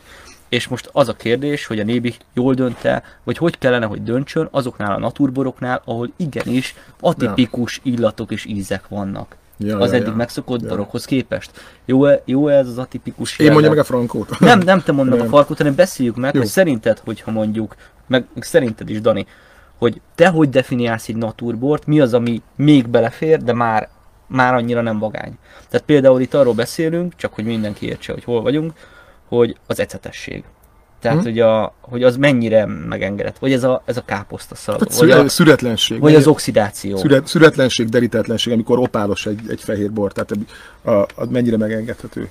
És most az a kérdés, hogy a nébi jól dönt-e, vagy hogy kellene, hogy döntsön azoknál a naturboroknál, ahol igenis atipikus illatok és ízek vannak. Ja, az ja, eddig ja. megszokott Ja. borokhoz képest. Jó-e, jó-e ez az atipikus Én mondjam jelleg? meg a frankót. Nem, nem te mondd meg a Nem. farkot, hanem beszéljük meg, Jó. hogy szerinted, hogyha mondjuk, meg szerinted is, Dani, hogy te hogy definiálsz egy naturbort, mi az, ami még belefér, de már, már annyira nem vagány. Tehát például itt arról beszélünk, csak hogy mindenki értse, hogy hol vagyunk, hogy az ecetesség. Tehát, Hm. hogy, a, hogy az mennyire megengedett. Vagy ez a, ez a káposztaszag, Tehát vagy, szüre, a, szüretlenség. vagy az oxidáció. Szüret, szüretlenség, derítetlenség, amikor opálos egy, egy fehér bor, tehát a, a, a, mennyire megengedhető.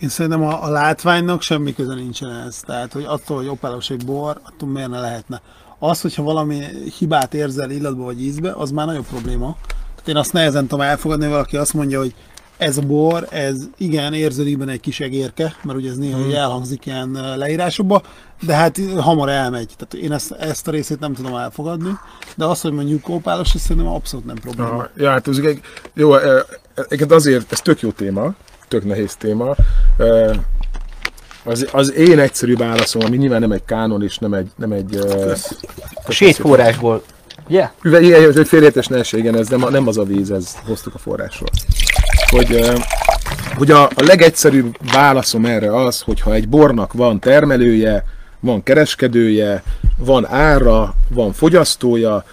Én szerintem a, a látványnak semmi köze nincsen ez. Tehát, hogy attól, hogy opálos egy bor, attól miért ne lehetne. Az, hogyha valami hibát érzel illatba vagy ízbe, az már nagyobb probléma. Tehát én azt nehezen tudom elfogadni, hogy valaki azt mondja, hogy ez a bor, ez igen, érződik benne egy kis egérke, mert ugye ez néha hmm. elhangzik ilyen leírásokba, de hát hamar elmegy. Tehát én ezt, ezt a részét nem tudom elfogadni, de az, hogy mondjuk opálos, ez szerintem abszolút nem probléma. Aha, ja, hát ez, egy- jó, egyébként azért, ez tök jó téma, tök nehéz téma. Az, az én egyszerű válaszom, ami nyilván nem egy kánon és nem egy, nem egy A sétforrásból. Ugye? Üve, ilyen, ez egy félértés ne essél, igen, ez nem, nem az a víz, ez hoztuk a forrásról. Hogy, hogy a, a legegyszerűbb válaszom erre az, hogyha egy bornak van termelője, van kereskedője, van ára, van fogyasztója,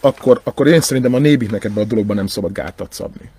akkor, akkor én szerintem a nébiknek ebben a dologban nem szabad gátat szabni.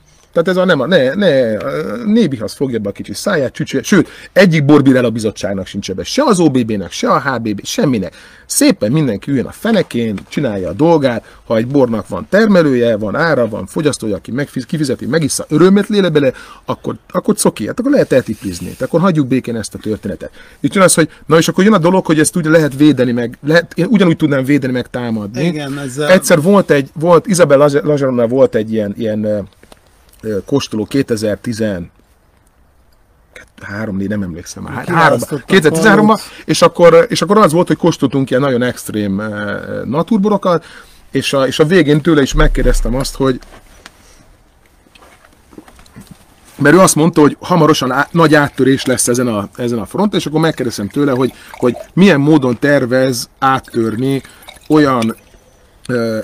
Tehát ez a nem a, ne, ne, a Nébih az fogja be a kicsi száját, csücsülje, sőt, egyik borbírel bizottságnak sincs ebbe, se az OBB-nek, se a HBB, semminek. Szépen mindenki üljön a fenekén, csinálja a dolgát, ha egy bornak van termelője, van ára, van fogyasztója, aki megfiz, kifizeti, megissza, örömet léle bele, akkor, akkor coki, hát akkor lehet eltiplizni, tehát akkor hagyjuk békén ezt a történetet. Itt jön az, hogy na és akkor jön a dolog, hogy ezt úgy lehet védeni meg, lehet, én ugyanúgy tudnám védeni meg támadni. Igen, ezzel- Egyszer volt egy, volt, Isabel Lazaronnal volt egy ilyen, ilyen kóstoló 2010 három, négy, nem emlékszem már. Három, Kiválasztottak 2013-ban, valamit. és akkor, és akkor az volt, hogy kóstoltunk ilyen nagyon extrém naturborokat, és a, és a végén tőle is megkérdeztem azt, hogy mert ő azt mondta, hogy hamarosan á, nagy áttörés lesz ezen a, ezen a fronton, és akkor megkérdeztem tőle, hogy, hogy milyen módon tervez áttörni olyan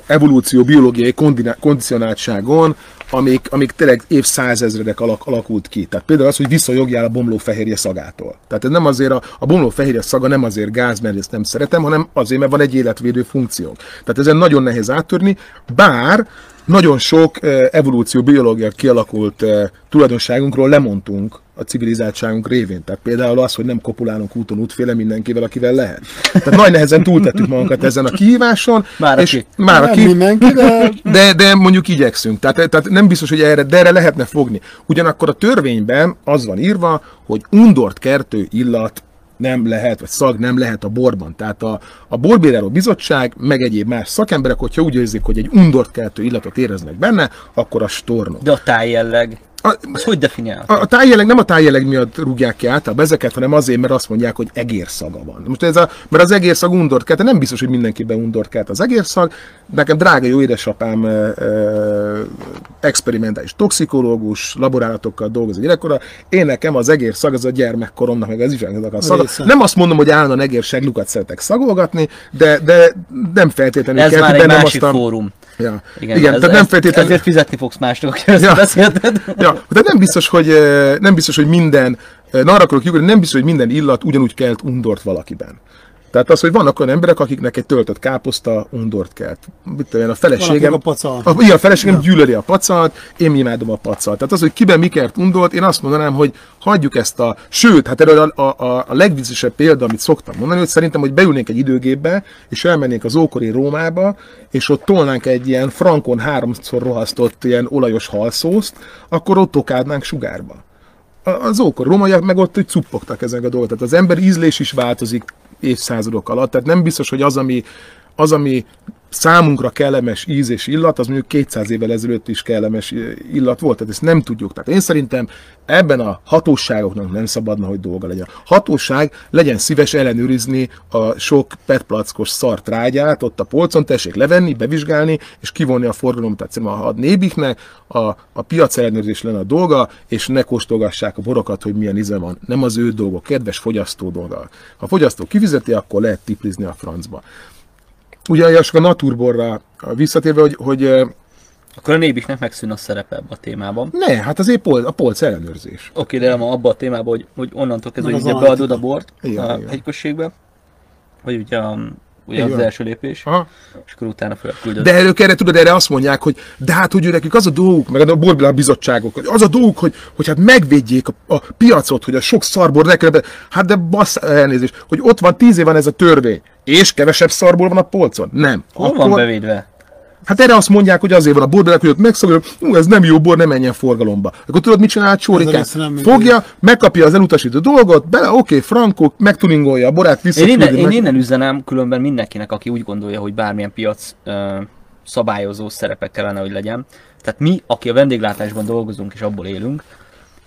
evolúció, biológiai kondicionáltságon, amik, amik tényleg évszázezredek alak, alakult ki. Tehát például az, hogy visszajogjál a bomló fehérje szagától. Tehát ez nem azért a, a bomló fehérje szaga nem azért gáz, mert ezt nem szeretem, hanem azért, mert van egy életvédő funkció. Tehát ezen nagyon nehéz áttörni, bár nagyon sok eh, evolúció, biológia kialakult eh, tulajdonságunkról lemondtunk a civilizáltságunk révén. Tehát például az, hogy nem kopulálunk úton útféle mindenkivel, akivel lehet. Tehát nagy nehezen túltettük magunkat ezen a kihíváson. Már és aki. Már Nem aki. mindenki, de De, de mondjuk igyekszünk. Tehát, tehát nem biztos, hogy erre, de erre lehetne fogni. Ugyanakkor a törvényben az van írva, hogy undort kertő illat nem lehet, vagy szag nem lehet a borban. Tehát a, a borbíráló bizottság, meg egyéb más szakemberek, hogyha úgy érzik, hogy egy undort keltő illatot éreznek benne, akkor a stornok. De a tájjelleg, A, az hogy definiál? a, a tájjeleg nem a tájjeleg miatt rúgják ki általában ezeket, hanem azért, mert azt mondják, hogy egérszaga van. Most ez a, mert az egérszag undort kelt, nem biztos, hogy mindenkiben undort kelt az egérszag. Nekem drága jó édesapám ö, ö, experimentális toxikológus, laborálatokkal dolgozik gyerekkora. Én nekem az egérszag az a gyermekkoromnak, meg az ifjúságnak a szaga. Része. Nem azt mondom, hogy állandóan egérseglukat szeretek szagolgatni, de, de nem feltétlenül Ez kell már egy másik azt a... fórum. Ja. Igen, Igen, ez, tehát nem feltétlenül... Ezért fizetni fogsz másnak, aki ezt Ja. beszélted. Ja, tehát nem biztos, hogy, eh, nem biztos, hogy minden, eh, na arra akarok lyukadni, nem biztos, hogy minden illat ugyanúgy kelt undort valakiben. Tehát az, hogy vannak olyan emberek, akiknek egy töltött káposzta undort kelt. Mit tudom én, a feleségem... A pacal. A, igen, a feleségem gyűlöli a pacalt, én imádom a pacalt. Tehát az, hogy kiben mi kert undort, én azt mondanám, hogy hagyjuk ezt a... Sőt, hát erről a, a, a, a legviccesebb példa, amit szoktam mondani, hogy szerintem, hogy beülnénk egy időgépbe, és elmennénk az ókori Rómába, és ott tolnánk egy ilyen frankon háromszor rohasztott ilyen olajos halszószt, akkor ott okádnánk sugárba az ókor rómaiak meg ott hogy cuppogtak ezek a dolgok. Tehát az ember ízlés is változik évszázadok alatt. Tehát nem biztos, hogy az, ami, az, ami számunkra kellemes íz és illat, az mondjuk 200 évvel ezelőtt is kellemes eh, illat volt. Tehát ezt nem tudjuk. Tehát én szerintem ebben a hatóságoknak nem szabadna, hogy dolga legyen. Hatóság legyen szíves ellenőrizni a sok petplackos szartrágyát ott a polcon, tessék levenni, bevizsgálni, és kivonni a forgalomot. Tehát szerintem a nébiknek a, a piac ellenőrzés lenne a dolga, és ne kóstolgassák a borokat, hogy milyen íze van. Nem az ő dolga, kedves fogyasztó dolga. Ha a fogyasztó kifizeti, akkor lehet tiplizni a francba. Ugye és a naturborra visszatérve, hogy, hogy Akkor a nébiknek megszűn a szerepe ebbe a témában. ne, hát azért pol, a polc ellenőrzés. Oké, de ma abban a témában, hogy, hogy onnantól kezdve, hogy ugye beadod a bort Igen, a igen. hegyközségbe, hogy ugye a ugye az, az első lépés, Aha. és akkor utána felküldöd. De erről erre tudod, erre azt mondják, hogy de hát, hogy ő nekik az a dolguk, meg a borbilá bizottságok, hogy az a dolguk, hogy, hogy hát megvédjék a, a piacot, hogy a sok szarból ne kellene, hát de bassz, elnézést, hogy ott van tíz év van ez a törvény, és kevesebb szarból van a polcon? Nem. Hol van bevédve? Hát erre azt mondják, hogy azért van a borbilák, hogy ott megszabadul, ú, ez nem jó bor, nem menjen forgalomba. Akkor tudod, mit csinál Csórikán? Fogja, megkapja az elutasító dolgot, bele, oké, frankó, megtuningolja a borát, Én visszaküldi. innen, én meg- innen üzenem különben mindenkinek, aki úgy gondolja, hogy bármilyen piac ö, szabályozó szerepe kellene, hogy legyen. Tehát mi, aki a vendéglátásban dolgozunk és abból élünk,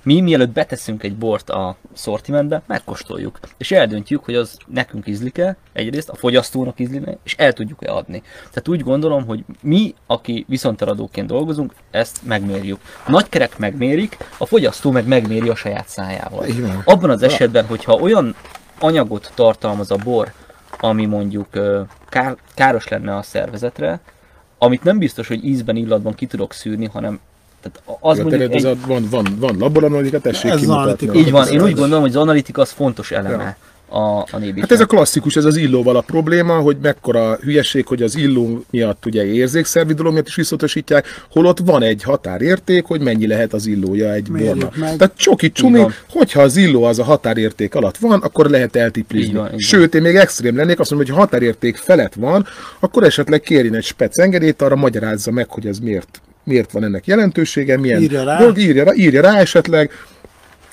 mi mielőtt beteszünk egy bort a szortimentbe, megkóstoljuk. És eldöntjük, hogy az nekünk ízlik-e, egyrészt a fogyasztónak ízlik és el tudjuk-e adni. Tehát úgy gondolom, hogy mi, aki viszonteladóként dolgozunk, ezt megmérjük. A nagykerek megmérik, a fogyasztó meg megméri a saját szájával. Van. Abban az esetben, hogyha olyan anyagot tartalmaz a bor, ami mondjuk kár, káros lenne a szervezetre, amit nem biztos, hogy ízben, illatban ki tudok szűrni, hanem tehát az Ja, mondjuk egy, a, van, van, van laboranalika, tessék Ez kimutatni. így van, én úgy gondolom. hogy az analitika az fontos eleme a, a nébítnek. Hát ez a klasszikus, ez az illóval a probléma, hogy mekkora hülyeség, hogy az illó miatt ugye érzékszervi dolog miatt is visszatosítják, holott van egy határérték, hogy mennyi lehet az illója egy Mérjük bornak. meg. Tehát csoki csumi, hogyha az illó az a határérték alatt van, akkor lehet eltiplizni. így van. Sőt, én még extrém lennék, azt mondom, hogy ha határérték felett van, akkor esetleg kérjen egy spec engedélyt, arra magyarázza meg, hogy ez miért, miért van ennek jelentősége, milyen Írja rá. dolg, írja rá, írja rá esetleg,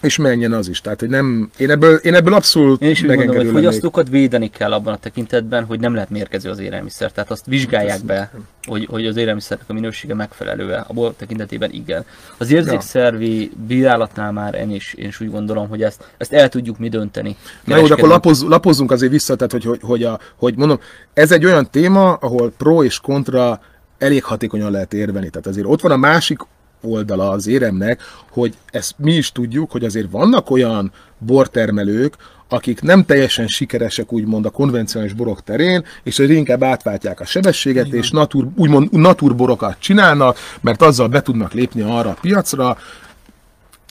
és menjen az is. Tehát, hogy nem, én ebből, én ebből abszolút Én is úgy gondolom, hogy fogyasztókat védeni kell abban a tekintetben, hogy nem lehet mérgező az élelmiszer. Tehát azt vizsgálják be, hogy, hogy az élelmiszernek a minősége megfelelő-e. A bor tekintetében igen. Az érzékszervi bírálatnál már én is, én is úgy gondolom, hogy ezt, ezt el tudjuk mi dönteni. Na jó, de akkor lapoz, lapozzunk azért vissza, tehát hogy, hogy, hogy, a, hogy mondom, ez egy olyan téma, ahol pro és kontra elég hatékonyan lehet érveni. Tehát azért ott van a másik oldala az éremnek, hogy ezt mi is tudjuk, hogy azért vannak olyan bortermelők, akik nem teljesen sikeresek úgymond a konvencionális borok terén, és hogy inkább átváltják a sebességet, és natur, úgymond naturborokat csinálnak, mert azzal be tudnak lépni arra a piacra,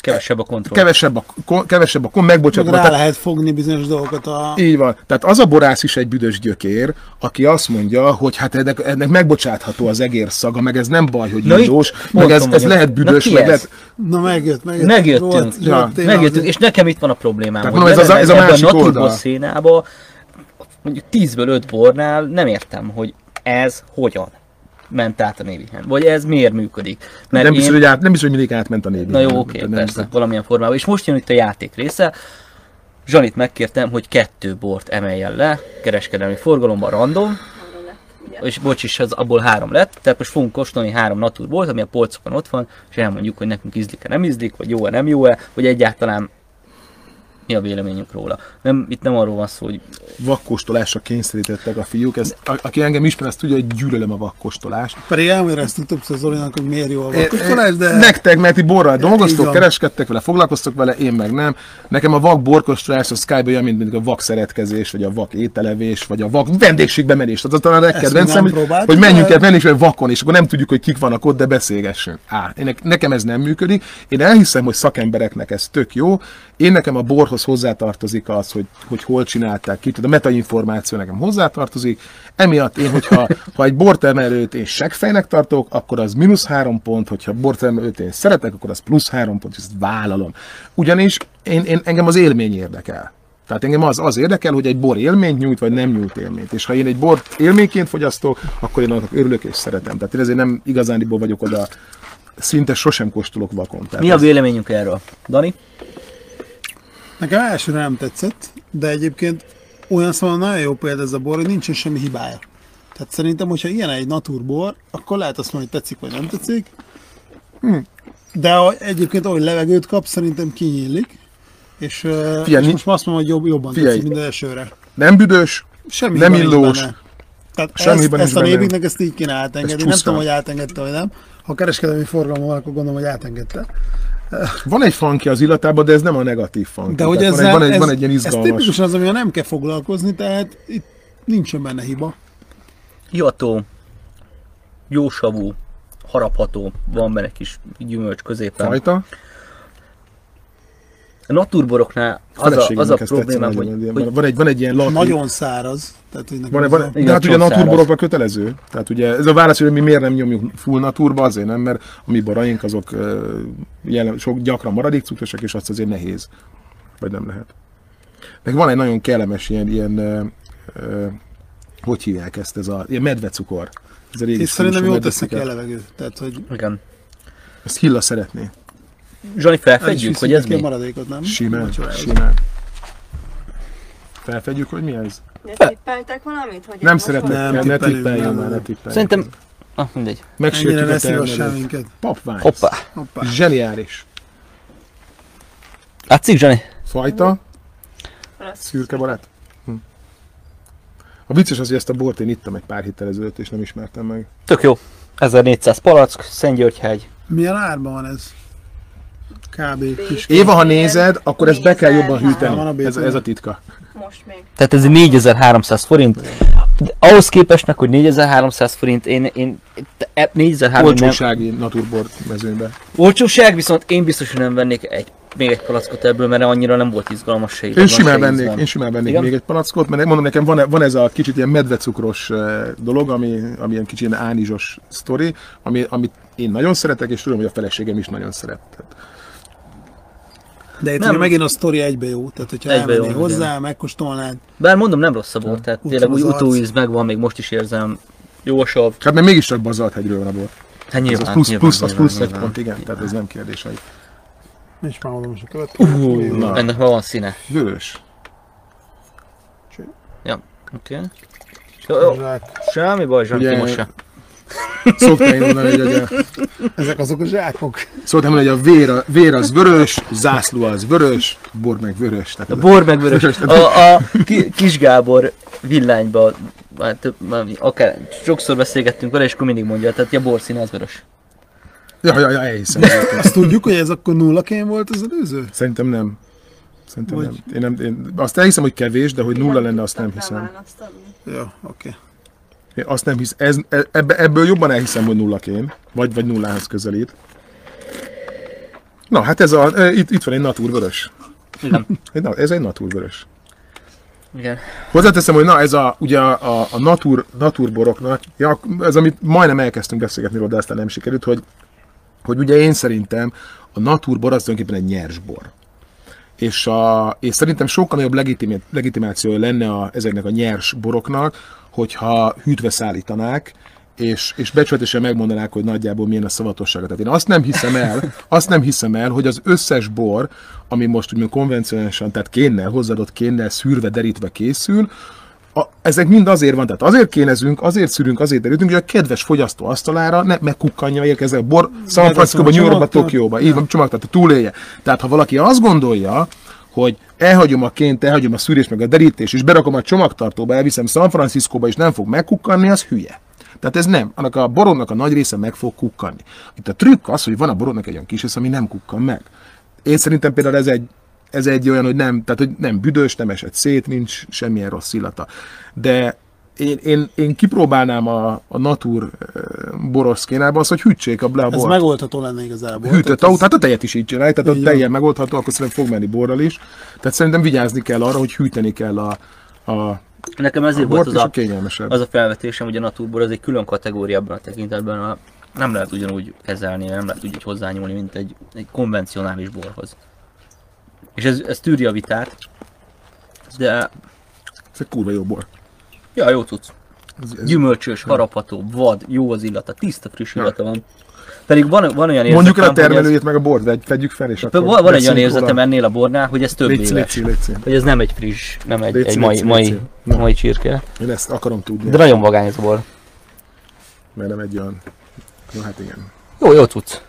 Kevesebb a kontroll. kevesebb a, ko- kevesebb a kon, Meg megbocsátva. rá tehát- lehet fogni bizonyos dolgokat a... így van. Tehát az a borász is egy büdös gyökér, aki azt mondja, hogy hát ennek, ennek megbocsátható az egér szaga, meg ez nem baj, hogy Na illós, meg ez, ez lehet Na büdös, ki meg ez? lehet... Na megjött, megjött. Megjöttünk, Volt, ja, tényleg Megjöttünk, azért- és nekem itt van a problémám, Tehát hogy mondom, ez az a- ez a másik a oldal. szénába, mondjuk 10-ből 5 bornál nem értem, hogy ez hogyan ment át a névihen. Vagy ez miért működik. Mert Nem én... biztos, hogy, át, nem biztos, hogy mindig átment a név. Na jó, oké, persze, valamilyen formában. És most jön itt a játék része. Zsanit megkértem, hogy kettő bort emeljen le, kereskedelmi forgalomban random, és bocs is, az abból három lett, tehát most fogunk kóstolni három naturbort, ami a polcokon ott van, és elmondjuk, hogy nekünk ízlik-e, nem ízlik, vagy jó-e, nem jó-e, vagy egyáltalán mi a véleményünk róla. Nem, itt nem arról van szó, hogy Vakkóstolásra kényszerítettek a fiúk. Ez, a, aki engem ismer, az tudja, hogy gyűlölöm a vakkóstolást. Pedig elmagyaráztuk többször Zolinak, hogy miért jó a vakkostolás, de... Nektek, mert ti borral dolgoztok, kereskedtek vele, foglalkoztok vele, én meg nem. Nekem a vak borkostolás a Skype olyan, mint, mint a vak szeretkezés, vagy a vak ételevés, vagy a vak vendégségbe menés. Tehát az talán a legkedvencem, hogy, hogy menjünk el vendégségbe vakon, és akkor nem tudjuk, hogy kik vannak ott, de beszélgessünk. Á, én, nekem ez nem működik. Én elhiszem, hogy szakembereknek ez tök jó. Én nekem a borhoz hozzátartozik az, hogy, hogy hol csinálták ki, tehát a metainformáció nekem hozzátartozik. Emiatt én, hogyha ha egy bortermelőt én seggfejnek tartok, akkor az mínusz három pont, hogyha bortermelőt én szeretek, akkor az plusz három pont, és ezt vállalom. Ugyanis én, én, engem az élmény érdekel. Tehát engem az, az érdekel, hogy egy bor élményt nyújt, vagy nem nyújt élményt. És ha én egy bort élményként fogyasztok, akkor én annak örülök és szeretem. Tehát én ezért nem igazániból vagyok oda, szinte sosem kóstolok vakon. Tehát mi a véleményünk erről. Dani? Nekem elsőre nem tetszett, de egyébként olyan szóval nagyon jó példa ez a bor, hogy nincsen semmi hibája. Tehát szerintem, hogyha ilyen egy naturbor, akkor lehet azt mondani, hogy tetszik vagy nem tetszik. Hm. De egyébként, ahogy levegőt kap, szerintem kinyílik. És, Figyelj, és ni- most már azt mondom, hogy jobb, jobban Figyelj. tetszik, mint elsőre. Nem büdös, Semmi Nem illós. Tehát Semmi ezt, ezt a nébiknek ezt így kéne átengedni. Nem csúszka. tudom, hogy átengedte, vagy nem. Ha kereskedelmi forgalom van, akkor gondolom, hogy átengedte. Van egy funky az illatában, de ez nem a negatív funky. De hogy Tehát ezzel, van, egy, van, egy, ez, van egy ilyen ez izgalmas. tipikusan az, amivel nem kell foglalkozni, tehát itt nincsen benne hiba. Hiató, jósavú, harapható, van benne kis gyümölcs középen. fajta. A naturboroknál az a, az a problémám, hogy, hogy, hogy van, egy, van egy ilyen lap, Nagyon száraz. Tehát, hogy van, van, a- de Igen, hát ugye a csak naturborokban kötelező. Tehát ugye ez a válasz, hogy mi miért nem nyomjuk full naturba, azért nem, mert a mi boraink azok jelen, sok gyakran maradékcukrosak, és azt azért nehéz. Vagy nem lehet. Meg van egy nagyon kellemes ilyen, ilyen ö, ö, hogy hívják ezt, ez a ilyen medvecukor. Ez a régi És szerintem jól tesznek el levegőt. Tehát, hogy igen. Ezt Hilla szeretné. Zsani, felfedjük, hogy ez mi? maradékot, nem? Simán, simán. Felfedjük, hogy mi ez? De tippeltek valamit? Hogy Nem most szeretnék, Nem, ne, nem, már, ne tippeljen. Szerintem... Ah, mindegy. Ennyire Megsértjük a termelőt. Papvány. Hoppá. Hoppá. Zseniális. Látszik, Zsani? Fajta, szürke barát. Hm. A vicces az, hogy ezt a bort én ittam egy pár héttel ezelőtt, és nem ismertem meg. Tök jó. 1400 palack, Szentgyörgyhegy. Milyen árban van ez? Kb. Kis. Éva, ha nézed, akkor ezt be kell jobban hűteni. Ez, ez a titka. Most még. Tehát ez 4300 forint. De ahhoz képestnek, hogy 4300 forint, én, én e- 4300 nem, Olcsósági naturbor mezőnyben. Olcsóság, viszont én biztos, hogy nem vennék egy, még egy palackot ebből, mert annyira nem volt izgalmas se Én simán vennék, én simán vennék Igen? még egy palackot, mert mondom nekem van, van ez a kicsit ilyen medvecukros eh, dolog, ami, ami ilyen kicsit ilyen ánizsos sztori, ami, amit én nagyon szeretek, és tudom, hogy a feleségem is nagyon szeret. Tehát De itt Nem. megint a sztori egybe jó. Tehát, hogyha Egybe jó, elmennél hozzá, igen. megkóstolnád. Bár mondom, nem rossz a bor, tehát Ott tényleg van úgy utóíz megvan, még most is érzem. Jósabb. Hát mert mégiscsak bazalthegyről van a bor. Hát Ez nyilván, az plusz, nyilván, plusz, az nyilván, plusz egy nyilván. pont, igen, tehát ez nem kérdés. Hogy És már mondom is a következő. Hú, Na. ennek ma van színe. vörös. Ja, oké. Okay. Jó, jó. Semmi baj, Zsani, Ugye- kimossa. Szoktam én mondani, hogy, a, Ezek azok a zsákok. szoktam mondani, hogy a vér, a vér az vörös, zászló az vörös, bor meg vörös. Tehát A bor meg vörös. A, a ki, Kis Gábor villányba, hát, több- már akár sokszor beszélgettünk vele, és akkor mindig mondja, tehát a borszín az vörös. Ja, ja, ja, elhiszem. Azt tudjuk, hogy ez akkor nullaként volt az előző? Szerintem nem. Szerintem Vagy- nem. Én, nem. én azt elhiszem, hogy kevés, de hogy nulla lenne, azt nem hiszem. Jó, oké. Én azt nem hiszem. Ez, e- ebbe, ebből jobban elhiszem, hogy nullaként. Vagy, vagy nullához közelít. Na, hát ez a, e, itt, itt van egy naturvörös. Igen. Na- Ez egy naturvörös. Igen. Hozzáteszem, hogy na ez a, ugye a, a, natur, naturboroknak, ja, ez amit majdnem elkezdtünk beszélgetni róla, de aztán nem sikerült, hogy, hogy ugye én szerintem a naturbor az tulajdonképpen egy nyers bor. És, a, és szerintem sokkal nagyobb legitimá, legitimációja lenne a, ezeknek a nyers boroknak, hogyha hűtve szállítanák, és, és becsületesen megmondanák, hogy nagyjából milyen a szavatossága. Tehát én azt nem hiszem el, azt nem hiszem el, hogy az összes bor, ami most úgymond konvencionálisan, tehát kénnel, hozzáadott kénnel szűrve, derítve készül, a, ezek mind azért van, tehát azért kénezünk, azért szűrünk, azért derítünk, hogy a kedves fogyasztó asztalára ne megkukkanja érkezzen a bor San Francisco-ba, New Yorkba. Tokióba, így van, csomagtartó, túlélje. Tehát ha valaki azt gondolja, hogy elhagyom a ként, elhagyom a szűrés meg a derítés, és berakom a csomagtartóba, elviszem San Franciscóba, és nem fog megkukkanni, az hülye. Tehát ez nem. Annak a borodnak a nagy része meg fog kukkanni. Itt a trükk az, hogy van a borodnak egy olyan kis része, ami nem kukkan meg. Én szerintem például ez egy, ez egy olyan, hogy nem, tehát, hogy nem büdös, nem esett szét, nincs semmilyen rossz illata. De én, én, én kipróbálnám a, a Natur eh, boros kénába azt, hogy hűtsék a a Ez bort. megoldható lenne igazából. Hűtött Tehát autó, hát a tejet is így csinálják, tehát a tejen megoldható, akkor szerintem fog menni borral is. Tehát szerintem vigyázni kell arra, hogy hűteni kell a, a, Nekem a ezért bort, volt az a a, kényelmesebb. az a felvetésem, hogy a Naturbor az egy külön kategória ebben a tekintetben, a, nem lehet ugyanúgy kezelni, nem lehet úgy hozzányúlni, mint egy, egy konvencionális borhoz. És ez, ez tűri a vitát, de Ez egy kurva jó bor. Ja, jó tudsz. Ez, ez, Gyümölcsös, harapható, vad, jó az illata, tiszta, friss illata van. Pedig van, van olyan érzetem, Mondjuk el a hogy ez- termelőjét, meg a bort, vegy, vegyük fel, és akkor Van, van egy olyan érzetem ennél a bornál, hogy ez több Légy, éves. légy, légy. Hogy ez nem egy friss, nem egy, Léci, egy mai, léci, mai, léci. Mai csirke. Én ezt akarom tudni, De nagyon vagány ez a bor. mert nem egy olyan... Jó, hát igen. Jó, jó tudsz.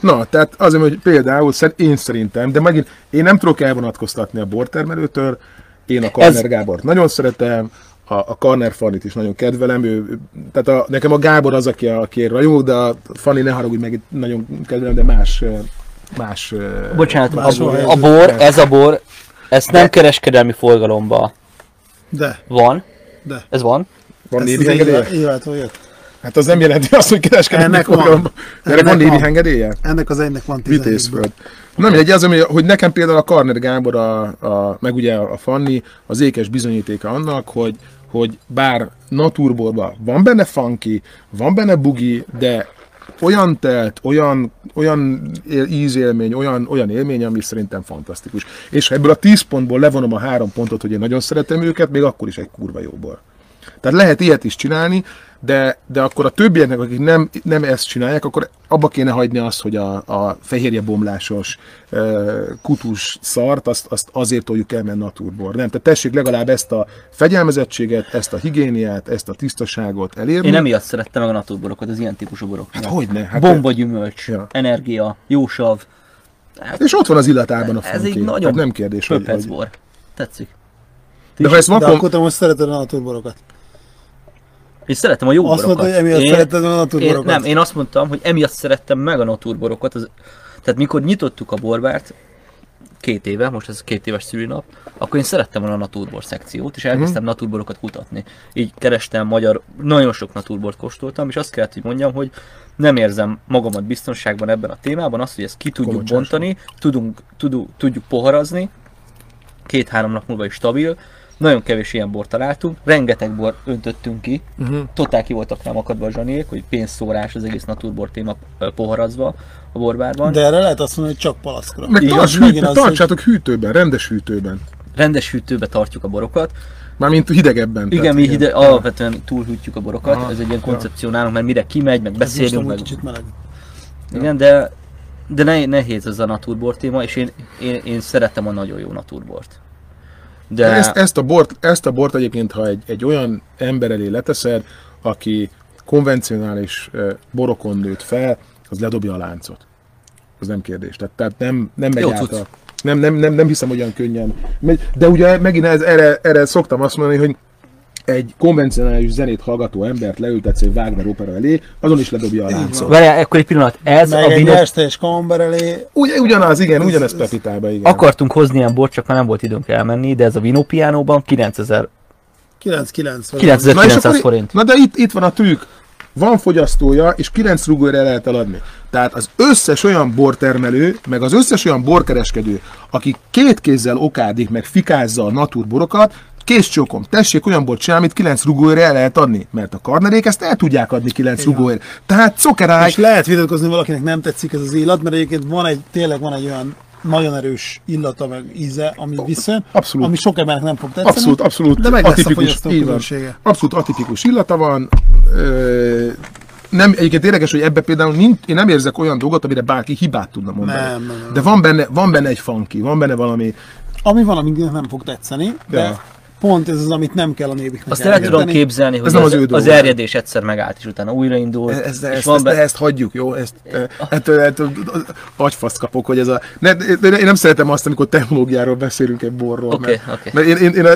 Na, tehát azért, hogy például szer- én szerintem, de megint én nem tudok elvonatkoztatni a bortermelőtől, én a Karner Ez- Gábort nagyon szeretem, a, a Karner Fanit is nagyon kedvelem, ő, tehát a, nekem a Gábor az, aki, aki rajong, de a Fani ne haragudj meg, itt nagyon kedvelem, de más, más Bocsánat, Más a, van, a bor, ez a bor, ez nem kereskedelmi forgalomba De, van. de. Ez van. van négy engedélye? Hát az nem jelenti azt, hogy kereskedelmi Ennek van. forgalomban. Erre Ennek van névi van. engedélye? Ennek az egynek van 17 Vitézföld. Nem mindegy, az, ami, hogy nekem például a Karner Gábor, a, a, meg ugye a Fanni, az ékes bizonyítéka annak, hogy, hogy bár naturborban van benne funky, van benne bugi, de olyan telt, olyan, olyan él- ízélmény, olyan, olyan élmény, ami szerintem fantasztikus. És ebből a 10 pontból levonom a három pontot, hogy én nagyon szeretem őket, még akkor is egy kurva jó bor. Tehát lehet ilyet is csinálni, de, de akkor a többieknek, akik nem, nem ezt csinálják, akkor abba kéne hagyni azt, hogy a, a fehérje bomlásos kutus szart, azt, azt azért toljuk el, mert naturbor. Nem, tehát tessék legalább ezt a fegyelmezettséget, ezt a higiéniát, ezt a tisztaságot elérni. Én emiatt szerettem meg a naturborokat, az ilyen típusú borok. Hát hogyne? Hát Bomba gyümölcs, Ja. energia, jósav. És ott van az illatában a Ez funky. egy nagyon Tehát nem kérdés, hogy, hogy... bor. Tetszik. De ha ezt De vakon... akkor te most szereted a naturborokat. És szeretem a jó Azt borokat. mondod, hogy emiatt szereted a naturborokat. Én, nem, én azt mondtam, hogy emiatt szerettem meg a naturborokat. Az, tehát mikor nyitottuk a borbárt, két éve, most ez két éves szülinap, akkor én szerettem volna a naturbor szekciót, és elkezdtem Mhm. uh-huh. naturborokat kutatni. Így kerestem magyar, nagyon sok naturbort kóstoltam, és azt kellett, hogy mondjam, hogy nem érzem magamat biztonságban ebben a témában, azt, hogy ezt ki tudjuk Kolocsás bontani, tudunk, tudunk, tudjuk poharazni, két-három nap múlva is stabil, nagyon kevés ilyen bort találtunk, rengeteg bor öntöttünk ki, Uh-huh. totál ki voltak rám akadva a zsaniék, hogy pénzszórás az egész naturbor téma poharazva a borbárban. De erre lehet azt mondani, hogy csak palaszkra. Meg, Így tarts, hűt, meg az, tartsátok hűtőben, rendes hűtőben. Rendes hűtőbe tartjuk a borokat. Mármint hidegebben. Igen, tehát mi hide, alapvetően túlhűtjük a borokat, Aha, ez egy ilyen ja. koncepció nálunk, mert mire kimegy, meg beszélünk, meg... kicsit meleg. Igen, de, de ne, nehéz ez a naturbor téma, és én, én, én szeretem a nagyon jó naturbort. De. Ezt, ezt, a bort, ezt a bort egyébként, ha egy, egy olyan ember elé leteszed, aki konvencionális borokon nőtt fel, az ledobja a láncot. Az nem kérdés. Tehát, tehát nem, nem megy Jó át a, nem, nem, nem, nem hiszem, hogy olyan könnyen megy. De ugye megint ez, erre, erre szoktam azt mondani, hogy egy konvencionális zenét hallgató embert leültetsz egy Wagner opera elé, azon is ledobja a láncot. Várjál, akkor egy pillanat, ez Meg a egy vino... estes kamber elé. Ugy, ugyanaz, igen, ugyanez Pepitába, igen. Akartunk hozni ilyen bort, csak már nem volt időnk elmenni, de ez a Vino Pianóban 9000 9-9 vagy. 9000 Na, és 900 akkor, forint. Na de itt, itt van a trükk. Van fogyasztója, és 9 rugóra lehet eladni. Tehát az összes olyan bortermelő, meg az összes olyan borkereskedő, aki két kézzel okádik, meg fikázza a naturborokat, kész csókom, tessék olyan bort csinálni, amit 9 rugóra el lehet adni, mert a karnerék ezt el tudják adni 9 rugóért. Tehát cokeráj, És lehet vitatkozni, valakinek nem tetszik ez az illat, mert egyébként van egy, tényleg van egy olyan nagyon erős illata, meg íze, ami visszajön, Abszolút. ami sok embernek nem fog tetszeni. Abszolút, abszolút De meg lesz a atipikus, van. közönsége. Abszolút atipikus illata van. Ö, nem, egyébként érdekes, hogy ebbe például nincs, én nem érzek olyan dolgot, amire bárki hibát tudna mondani. Nem, nem, nem. De van benne, van benne egy funky, van benne valami, Ami van, aminek nem fog tetszeni, de Ja. Pont ez az, amit nem kell a nébiknek Azt el tudom képzelni, hogy nem az, az az, erjedés egyszer megállt, és utána újraindult. ezt, és ezt, van ezt, be- ezt hagyjuk, jó? Ezt, eh, ettől, ettől agyfaszt kapok, hogy ez a... Ne, de én nem szeretem azt, amikor technológiáról beszélünk egy borról. Oké, mert, oké. mert én, én, én, a,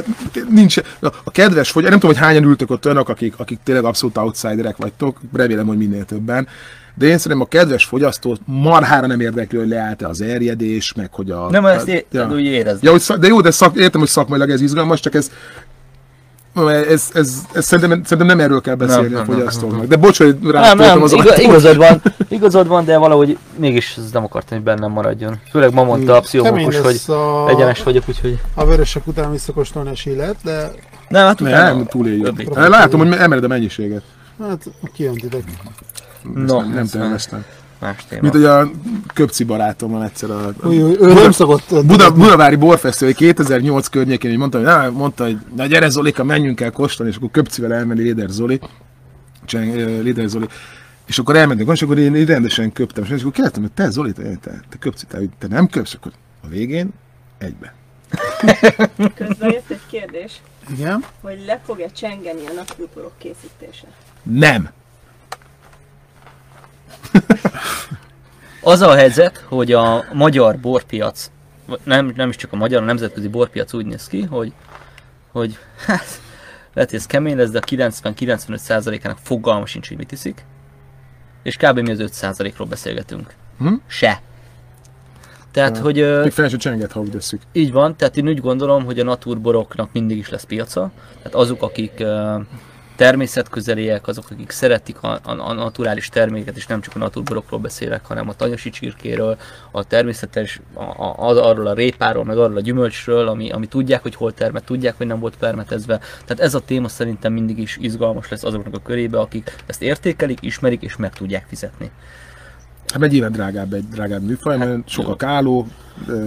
nincs, a, kedves, vagy nem tudom, hogy hányan ültök ott olyanok, akik, akik tényleg abszolút outsiderek vagytok, remélem, hogy minél többen. De én szerintem a kedves fogyasztót marhára nem érdekli, hogy leállt-e az erjedés, meg hogy a... Nem, ezt é- ja. úgy érezni. Ja, hogy szak, de jó, de szak, értem, hogy szakmailag ez izgalmas, csak ez, ez, ez, ez szerintem, szerintem nem erről kell beszélni Nem, a nem, nem, fogyasztóknak. De bocs, hogy Nem, rátoltam nem, az igaz, igazad van, igazad van, de valahogy mégis ez nem akartam, hogy bennem maradjon. Főleg ma mondta a Kemény pszichomókus, hogy a, egyenes vagyok, úgyhogy... a vörösek után visszakóstolni a sílet, de Nem, hát utána... Nem, túléljük. Öblik. Látom, hogy emeled a mennyiséget. hát kijöntitek. No, nem, nem ez terveztem. Más téma. Mint hogy a köpci barátom van egyszer a, a új, ő nem szokott... Buda, Budavári Borfesztivál 2008 környékén, hogy mondtam, hogy na, mondta, hogy na gyere Zolika, menjünk el kóstolni, és akkor köpcivel elmenni Léder Zoli, Cseng, Léder Zoli, és akkor elmentünk, és akkor én, én rendesen köptem, és akkor kérdeztem, hogy te Zoli, te, te, te köpci, te, te nem köpsz, akkor a végén egybe. Közben jött egy kérdés, Igen. hogy le fog-e csengeni a napkülporok készítése? Nem! Az a helyzet, hogy a magyar borpiac, nem, nem is csak a magyar, a nemzetközi borpiac úgy néz ki, hogy, hogy hát, lehet, hogy ez kemény lesz, de a 90-95%-ának fogalma sincs, hogy mit iszik. És kb. mi az 5%-ról beszélgetünk. Hm? Se. Tehát, hogy ö, Még fel se csenget, ha úgy tesszük. így van, tehát én úgy gondolom, hogy a naturboroknak mindig is lesz piaca. Tehát azok, akik természetközeliek, azok, akik szeretik a, a, a naturális terméket, és nem csak a naturborokról beszélek, hanem a tanyasi csirkéről, a természetes, a, a, arról a répáról, meg arról a gyümölcsről, ami, ami tudják, hogy hol termet, tudják, hogy nem volt permetezve. Tehát ez a téma szerintem mindig is izgalmas lesz azoknak a körébe, akik ezt értékelik, ismerik és meg tudják fizetni. Hát meg nyilván drágább egy drágább műfaj, mert sok a káló,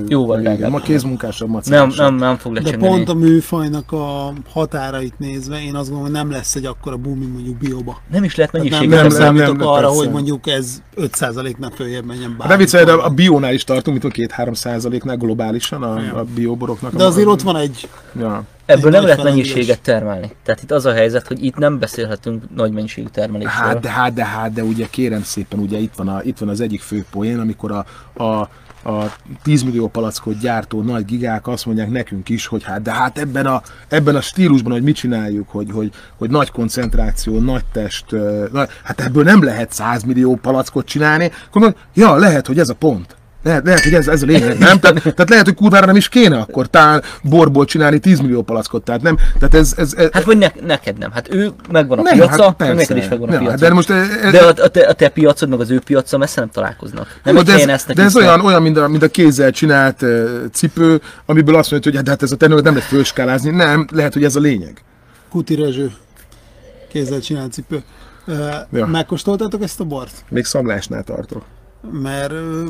Jóval drágább. ma kézmunkásabb, Nem, nem, nem fog De lecsengeni. pont a műfajnak a határait nézve, én azt gondolom, hogy nem lesz egy akkora boom, mint mondjuk bióba. Nem is lehet Tehát nem, nem, nem, nem, nem, arra, persze. hogy mondjuk ez 5%-nál följebb menjen Hát bármi. nem viccelj, de a biónál is tartunk, mint a 2-3 százaléknál globálisan a, a bióboroknak. De a- azért ott van egy, Ja. Ebből nem nagy lehet mennyiséget termelni. Tehát itt az a helyzet, hogy itt nem beszélhetünk nagy mennyiségű termelésről. Hát de, hát de, hát de ugye kérem szépen, ugye itt van, a, itt van az egyik fő poén, amikor a, a a 10 millió palackot gyártó nagy gigák azt mondják nekünk is, hogy hát de hát ebben a, ebben a stílusban, hogy mit csináljuk, hogy, hogy, hogy nagy koncentráció, nagy test, ö, na, hát ebből nem lehet 100 millió palackot csinálni, akkor mondom, ja, lehet, hogy ez a pont. Lehet, lehet, hogy ez, ez a lényeg, nem? Tehát, tehát lehet, hogy kurvára nem is kéne akkor tál borból csinálni 10 millió palackot, tehát nem, tehát ez, ez, ez Hát vagy ne, neked nem. Hát ő megvan a nem, piaca, hát meg persze. neked is megvan a Ja, piaca. De most ez, ez, de a, a, te, a te piacod meg az ő piaca messze nem találkoznak. Nem Jó, de ez, esznek de ez olyan, olyan mint, a, mint a kézzel csinált uh, cipő, amiből azt mondja, hogy hát, hát ez a tenő nem lehet fölskálázni. Nem, lehet, hogy ez a lényeg. Kuti Rezső kézzel csinált cipő. Ö, Ja. Megkóstoltátok ezt a bort? Még szamlásnál tartok. Mert ö,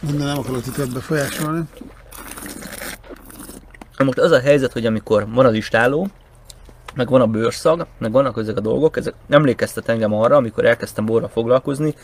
minden nem akarok titeket befolyásolni. Na Most az a helyzet, hogy amikor van az istálló, meg van a bőrszag, meg vannak ezek a dolgok, ezek emlékeztet engem arra, amikor elkezdtem borra foglalkozni,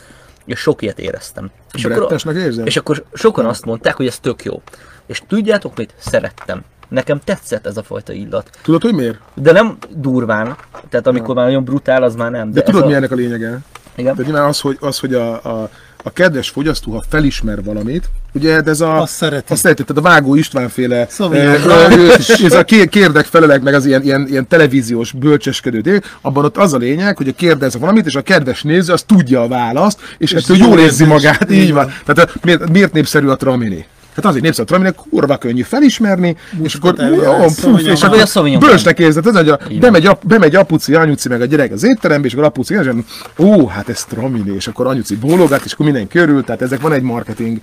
és sok ilyet éreztem. És akkor, érzem? és akkor sokan azt mondták, hogy ez tök jó. És tudjátok mit? Szerettem. Nekem tetszett ez a fajta illat. Tudod, hogy miért? De nem durván, tehát amikor már nagyon brutál, az már nem. De, ez tudod, a... mi ennek a lényege? Igen? De nyilván az, hogy, az, hogy a, a, a kedves fogyasztó, ha felismer valamit, ugye de ez a... Azt szereti. Azt szereti, tehát a Vágó István féle, Sauvignon eh, eh, ez a ké- kérdek felelek meg az ilyen, ilyen, ilyen televíziós bölcseskedő abban ott az a lényeg, hogy a kérdez valamit, és a kedves néző az tudja a választ, és, és ettől jól jól érzi magát, Így van. Tehát a- miért, miért népszerű a Tramini? Hát azért népszerű a Tramini, kurva könnyű felismerni, és akkor elvileg, ó, Sauvignon puf, és akkor a bölcsnek érzed, ez, hogy a, bemegy, ap, bemegy apuci, anyuci meg a gyerek az étterembe, és akkor apuci, és ó, hát ez Tramini, és akkor anyuci bólogat, és akkor minden körül, tehát ezek van egy marketing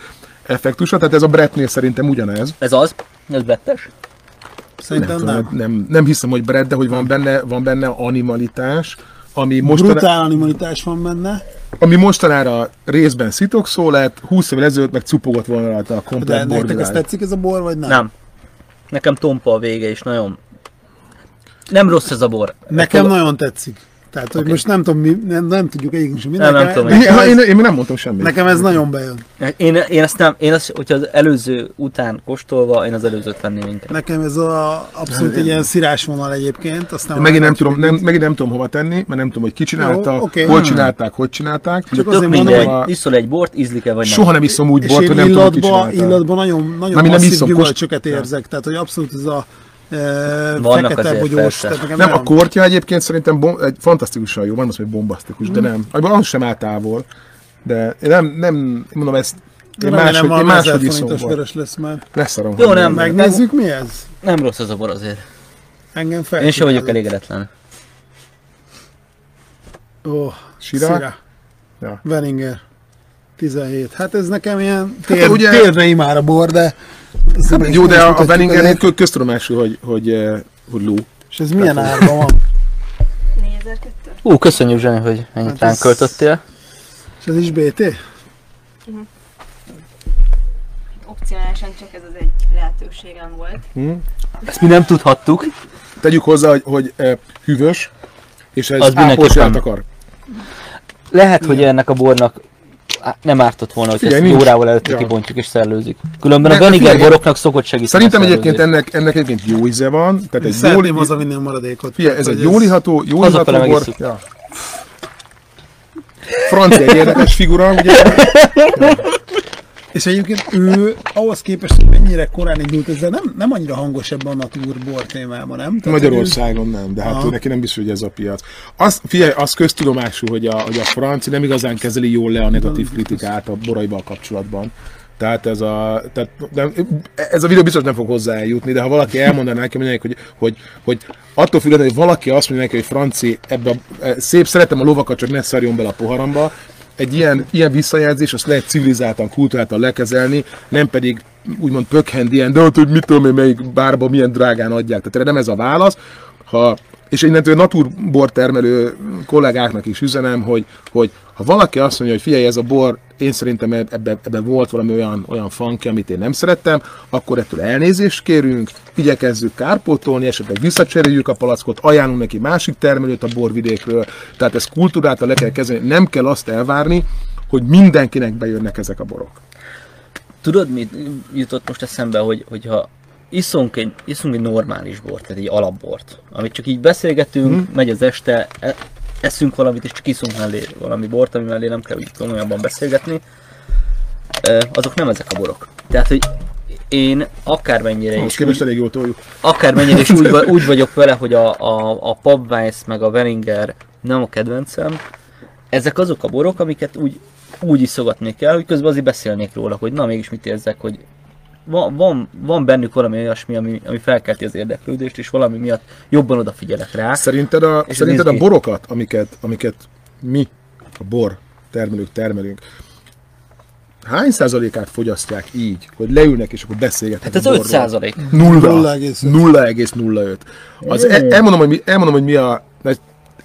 effektusa, tehát ez a Brettnél szerintem ugyanez. Ez az? Ez bettes? Nem, Szerintem tudom, nem. nem, nem hiszem, hogy Brett, de hogy van benne, van benne animalitás, ami, mostaná, Brutál animalitás van benne, ami mostanára részben szitokszó lett, 20 évvel ezelőtt meg cupogott volna rajta a de komplet nektek ez borvilág. tetszik ez a bor, vagy nem? Nem. Nekem tompa a vége, és nagyon... Nem rossz ez a bor. Nekem Fog- nagyon tetszik. Tehát, hogy most nem tudom, mi, nem, nem tudjuk egyikünk sem. Nem, nem nekem, tudom. Én, nekem, én, ez, én, még nem mondtam semmit. nekem ez nagyon bejön. Én, én ezt nem, én azt, hogyha az előző után kóstolva, én az előzőt venném inkább. Nekem ez a, abszolút egy ilyen szirás vonal egyébként. Aztán Én megint nem, tudom, nem, megint nem tudom hova tenni, mert nem tudom, hogy ki csinálta, Jó, oké. hol Hmm. csinálták, hogy csinálták. Csak Tök azért mondom, mindegy, a- iszol egy bort, ízlik-e vagy nem. Soha nem iszom úgy bort, én hogy nem tudom, ki csinálta. illatban nagyon, nagyon Nem, én nem masszív iszom, gyümölcsöket érzek. Tehát, hogy abszolút ez a fekete azért, bogyós. Nem, nagyon- a kortja egyébként szerintem bom- egy fantasztikusan jó, nem azt, hogy bombasztikus, de nem. Abban az sem áll távol. De én nem, nem mondom ezt, én Remélem, máshogy, én máshogy 1000 iszom vörös lesz már. Leszarom. Jó, nem, meg. Megnézzük mi ez? Nem rossz ez a bor azért. Engem fel. Én sem vagyok elégedetlen. Ó, Sirá? Sirá. Ja. Veninger. 17. Hát ez nekem ilyen Hát tér, ugye- térnei már a bor, de... Jó, de a, a Wenningernél köztudomású, hogy, hogy, eh, hogy ló. És ez milyen árban van? 4002? Ú, köszönjük Zseni, hogy ennyit Hát ránk ez- költöttél. És ez is BT? Opcionálisan csak ez az egy lehetőségem volt. Ezt mi nem tudhattuk. Tegyük hozzá, hogy, hogy eh, hűvös, és ez Az ápols mindenképpen. ját akar. Lehet, hogy ennek a bornak nem ártott volna, hogy Figyelj, ezt nincs. órával előtte Ja. kibontjuk és szellőzik. Különben a Ne, Veniger figyelj, boroknak szokott segíteni. Szerintem a egyébként ennek, ennek egyébként jó íze van, tehát egy jól, Szeretném hazavinni a maradékot. figyelj, ez egy hogy jól iható, jól iható bor. Ja. Francia egy érdekes figura, ugye? És egyébként ő ahhoz képest, hogy mennyire korán indult ezzel, nem, nem annyira hangos ebben a naturbor témában, nem? Tehát, Magyarországon nem, de hát Aha. ő neki nem biztos, hogy ez a piac. Az, figyelj, az köztudomású, hogy a, hogy a franci nem igazán kezeli jól le a negatív kritikát a boraival kapcsolatban. Tehát ez a, tehát nem, ez a videó biztos nem fog hozzá eljutni, de ha valaki elmondaná neki, hogy, hogy, hogy attól függően, hogy valaki azt mondja neki, hogy Franci, ebbe a, e, szép, szeretem a lovakat, csak ne szarjon bele a poharamba, egy ilyen, ilyen visszajelzés, azt lehet civilizáltan, kultúráltan lekezelni, nem pedig úgymond pökhend ilyen, de ott, hogy mit tudom én, melyik bárba milyen drágán adják. Tehát erre nem ez a válasz. Ha, és innentől naturbor termelő kollégáknak is üzenem, hogy, hogy ha valaki azt mondja, hogy figyelj, ez a bor, én szerintem ebben ebbe volt valami olyan, olyan funky, amit én nem szerettem, akkor ettől elnézést kérünk, igyekezzük kárpótolni, esetleg visszacseréljük a palackot, ajánlunk neki másik termelőt a borvidékről, tehát ez kultúráltan le kell kezelni, nem kell azt elvárni, hogy mindenkinek bejönnek ezek a borok. Tudod, mit jutott most eszembe, hogy, hogyha iszunk egy, iszunk egy normális bort, tehát egy alapbort, amit csak így beszélgetünk, hmm. megy az este, e- eszünk valamit, és csak iszunk mellé valami bort, ami mellé nem kell úgy komolyanban beszélgetni, azok nem ezek a borok. Tehát, hogy én akármennyire Most képest elég jól toljuk. Akármennyire is úgy, úgy vagyok vele, hogy a, a, a Pubweiss meg a Wellinger nem a kedvencem, ezek azok a borok, amiket úgy, úgy iszogatni kell, hogy közben azért beszélnék róla, hogy na mégis mit érzek, hogy van, van, van bennük valami olyasmi, ami, ami felkelti az érdeklődést, és valami miatt jobban odafigyelek rá. Szerinted a, szerinted a borokat, amiket, amiket mi, a bor termelők termelünk, hány százalékát fogyasztják így, hogy leülnek és akkor beszélgetnek Hát ez 5 százalék. Nulla. 0,05. Az, el, elmondom, hogy mi, elmondom, hogy mi a...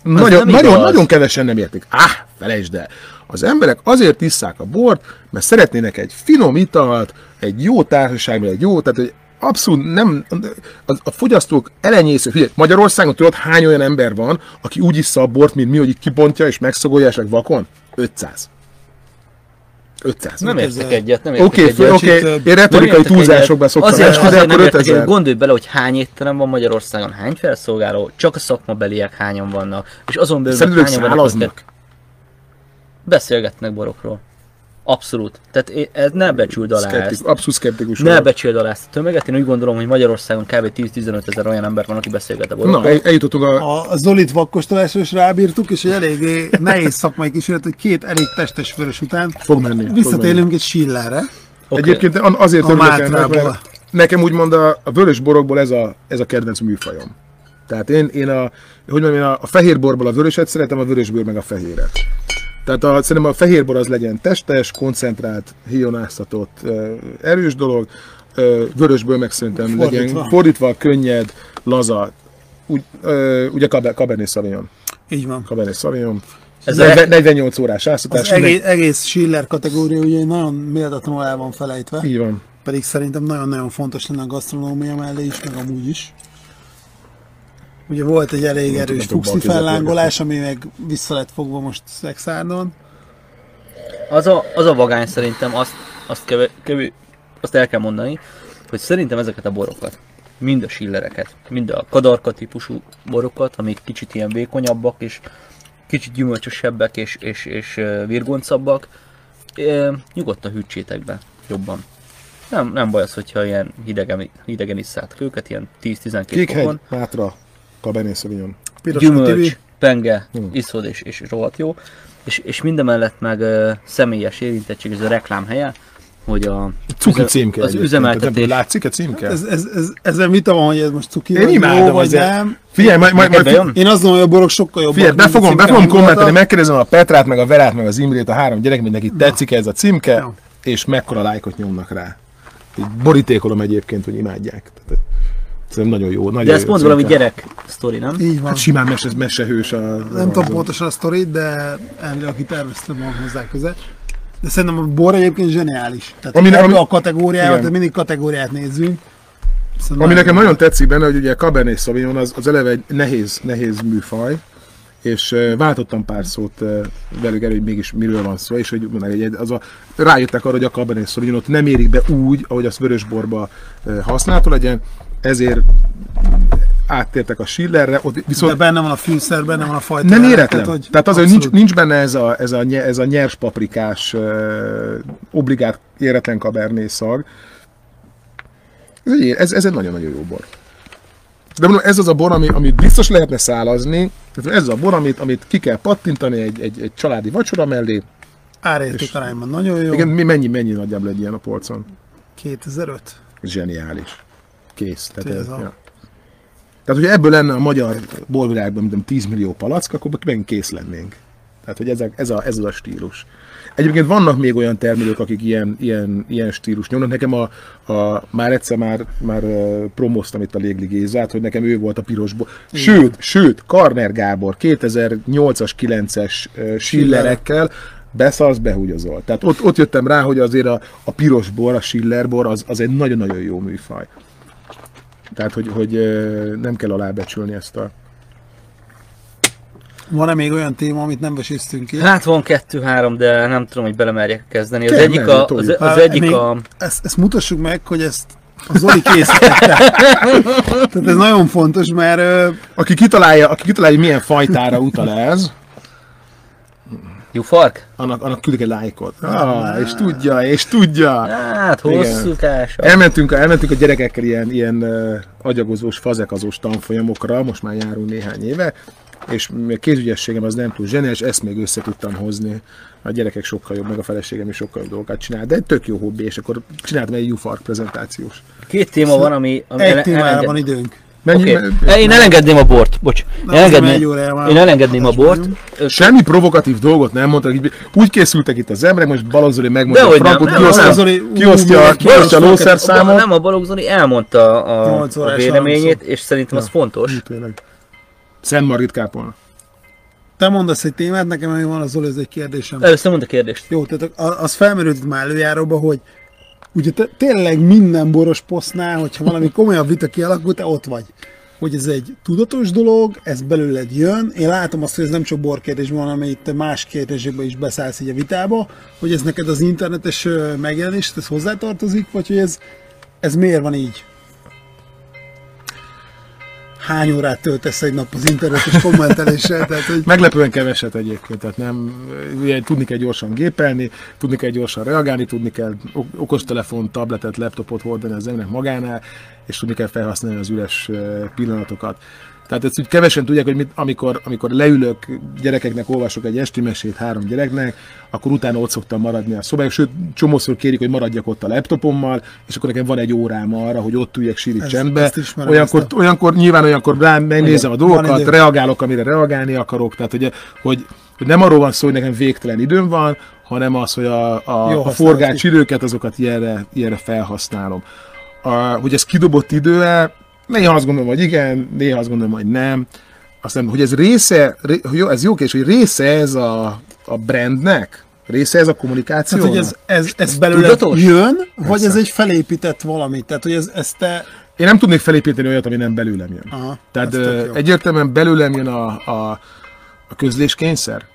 Nagyon, nagyon, nagyon kevesen nem értik. Ah, felejtsd el. Az emberek azért isszák a bort, mert szeretnének egy finom italt, egy jó társaságban, egy jó, tehát hogy abszolút nem, a, a fogyasztók elenyésző, figyelj, Magyarországon tudod hány olyan ember van, aki úgy issza a bort, mint mi, hogy kipontja és megszagolja, és vakon? 500. 500. Nem értek egyet, nem értek okay, egyet. Oké, okay. én retorikai túlzásokban szoktam azért, esni, azért de akkor 5000. Egyet, gondolj bele, hogy hány étterem van Magyarországon, hány felszolgáló, csak a szakmabeliek hányan vannak, és azon belül hányan vannak, beszélgetnek borokról. Abszolút. Tehát ez ne becsüld alá Szkeptik, ezt. Abszolút szkeptikus. Ne becsüld alá ezt a tömeget. Én úgy gondolom, hogy Magyarországon kb. 10-15 ezer olyan ember van, aki beszélget a borokról. Na, eljutottunk a... A, a Zolit vakkostolásra is rábírtuk, és egy eléggé nehéz szakmai kísérlet, hogy két elég testes vörös után fog menni. visszatérünk egy Schillerre. Okay. Egyébként azért A örülök ennek, mert nekem úgymond a, a vörös borokból ez a, ez a kedvenc műfajom. Tehát én, én a, hogy mondjam, én a, a fehér borból a vöröset szeretem, a vörösbőr meg a fehéret. Tehát a, szerintem a fehér bor az legyen testes, koncentrált, hionáztatott, erős dolog, vörösből meg szerintem Fordítva. legyen fordítva, könnyed, laza, úgy, ugye Caber- Cabernet Sauvignon. Így van. Cabernet Sauvignon. Ez Ez a- 48 órás áztatás. Az egész, egész Schiller kategória ugye nagyon méltatlanul el van felejtve, Így van. pedig szerintem nagyon-nagyon fontos lenne a gasztronómia mellé is, meg amúgy is. Ugye volt egy elég Nem erős fuxi fellángolás, ami meg vissza lett fogva most Szexárdon. Az a, az a vagány szerintem azt, azt, keve, kevő, azt el kell mondani, hogy szerintem ezeket a borokat, mind a sillereket, mind a kadarka típusú borokat, amik kicsit ilyen vékonyabbak és kicsit gyümölcsösebbek és, és, és virgoncabbak, ö, nyugodtan hűtsétek be jobban. Nem, nem baj az, hogyha ilyen hidegen, hidegen isszátok őket, ilyen 10-12 Kékhegy, fokon. Cabernet Sauvignon. Piros gyümölcs, Tibi. penge, Hmm. iszod és, és rohadt jó. És, és mindemellett meg uh, személyes érintettség, ez a reklám helye, hogy a, Cuki címke. az üzemeltetés, Látszik a címke? Ez, ez, ez, ezzel vita van, hogy ez most cuki Én vagy jó, imádom vagy nem. Figyelj, majd, majd, majd bejön? Én azt gondolom, hogy a borok sokkal jobbak. Figyelj, be fogom, be fogom kommentelni, megkérdezem a Petrát, meg a Verát, meg az Imrét, a három gyerek, mindenki tetszik ez a címke, Jó. és mekkora lájkot nyomnak rá. Így borítékolom egyébként, hogy imádják. Tehát, Szerintem nagyon jó. Nagyon de ez jó pont valami gyerek sztori, nem? Így van. Hát simán mese, mesehős a... Nem tudom pontosan a sztorit, de elvileg aki tervezte van hozzá köze. De szerintem a bor egyébként zseniális. Tehát Ami- ami, a kategóriával, igen. tehát mindig kategóriát nézzünk. Szóval Ami nekem nagyon tetszik benne, hogy ugye Cabernet Sauvignon az, az eleve egy nehéz, nehéz műfaj, és váltottam pár szót velük elő, hogy mégis miről van szó, és hogy az a, rájöttek arra, hogy a Cabernet Sauvignon ott nem érik be úgy, ahogy azt vörösborba használható legyen, ezért áttértek a Schillerre, ott De viszont benne van a fűszer, benne van a fajta. nem éretlen. Tehát, hogy tehát azért nincs, abszolút. nincs benne ez a, ez a, ez a nyers paprikás, uh, obligát éretlen Cabernet szag. Ez egy, ez, ez egy nagyon-nagyon jó bor. De mondom, ez az a bor, ami, amit biztos lehetne szálazni, ez az a bor, amit, amit ki kell pattintani egy, egy, egy családi vacsora mellé, Árérték arányban nagyon jó. Igen, mi mennyi, mennyi nagyjából egy ilyen a polcon? 2005. Zseniális. Kész. Tehát, Ez ja. Tehát, hogyha ebből lenne a magyar bolvilágban, mint tudom, 10 millió palack, akkor megint kész lennénk. Tehát, hogy ez, a, ez, a, ez az a stílus. Egyébként vannak még olyan termelők, akik ilyen, ilyen, ilyen stílus nyomnak. Nekem a, a, már egyszer már, már promoztam itt a Légli Gézát, hogy nekem ő volt a pirosból. Sőt, sőt, Karner Gábor 2008-as, 9-es uh, Schillerekkel beszarsz, behúgyozol. Tehát ott, ott jöttem rá, hogy azért a, a piros bor, a Schiller bor, az, az egy nagyon-nagyon jó műfaj. Tehát, hogy, hogy nem kell alábecsülni ezt a... Van-e még olyan téma, amit nem veséztünk ki? Hát van kettő-három, de nem tudom, hogy belemerjek kezdeni. Az Kell, egyik, a, az, toljuk. az Hát, egyik még a... Ezt, ezt mutassuk meg, hogy ezt a Zoli készítette. Tehát ez nagyon fontos, mert Aki kitalálja, aki kitalálja, milyen fajtára utal ez, Jufark? annak, annak küldik egy lájkot. Ah, és tudja, és tudja. Hát, Igen. hosszú tása. Elmentünk, elmentünk a gyerekekkel ilyen, ilyen uh, agyagozós, fazekazós tanfolyamokra, most már járunk néhány éve, és a kézügyességem az nem túl zseniális, ezt még össze tudtam hozni. A gyerekek sokkal jobb, meg a feleségem is sokkal jobb dolgokat csinál, de egy tök jó hobbi, és akkor csináltam egy UFARK prezentációs. Két téma van, ami... ami egy ele- témára elenged- van időnk. Mennyi, okay. Én elengedném a bort, bocs. Na, Én elengedném, egy órája már. én elengedném a bort. Ö, Semmi provokatív dolgot nem mondtak, így úgy készültek itt az emberek, most Balazoli megmondja a Dehogy nem, frankot, nem, kiosztja, Balazoli, ú, kiosztja, kiosztja a lószerszámot. Nem, a Balogh Zoli elmondta a, a véleményét, és szerintem az fontos. Szent Margit kápolna. Te mondasz egy témát, nekem még van az Zoli, ez egy kérdésem. Először mondd a kérdést. Jó, tehát a- az felmerült már előjáróba, hogy ugye te, tényleg minden boros posztnál, hogyha valami komolyabb vita kialakul, te ott vagy. Hogy ez egy tudatos dolog, ez belőled jön. Én látom azt, hogy ez nem csak borkérdésben van, hanem itt más kérdésekben is beszállsz így a vitába, hogy ez neked az internetes megjelenés, ez hozzátartozik, vagy hogy ez, ez miért van így? Hány órát töltesz egy nap az internetes kommenteléssel? Tehát, hogy Meglepően keveset egyébként, tehát nem, ugye, tudni kell gyorsan gépelni, tudni kell gyorsan reagálni, tudni kell ok- okostelefon, tabletet, laptopot hordani az embernek magánál, és tudni kell felhasználni az üres pillanatokat. Tehát ezt úgy kevesen tudják, hogy mit, amikor, amikor leülök, gyerekeknek olvasok egy esti mesét három gyereknek, akkor utána ott szoktam maradni a szobájuk, sőt, csomószor kérik, hogy maradjak ott a laptopommal, és akkor nekem van egy órám arra, hogy ott üljek síri csendbe. olyankor, ezt a- olyankor, nyilván olyankor rám megnézem a dolgokat, reagálok, amire reagálni akarok, tehát hogy, hogy, hogy nem arról van szó, hogy nekem végtelen időm van, hanem az, hogy a, a, Jó a forgács időket, azokat ilyenre, ilyenre felhasználom. A, hogy ez kidobott idő-e, néha azt gondolom, hogy igen, néha azt gondolom, hogy nem. Aztán, hogy ez része, ré, hogy ez jó kérdés, hogy része ez a, a brandnek, része ez a kommunikációnak. Tehát, hogy ez, ez, ez belőle tudatos? jön, vagy ez egy felépített valami? Tehát, hogy ez, ez te... Én nem tudnék felépíteni olyat, ami nem belőlem jön. Aha, Tehát egyértelműen belőlem jön a, a, a közléskényszer.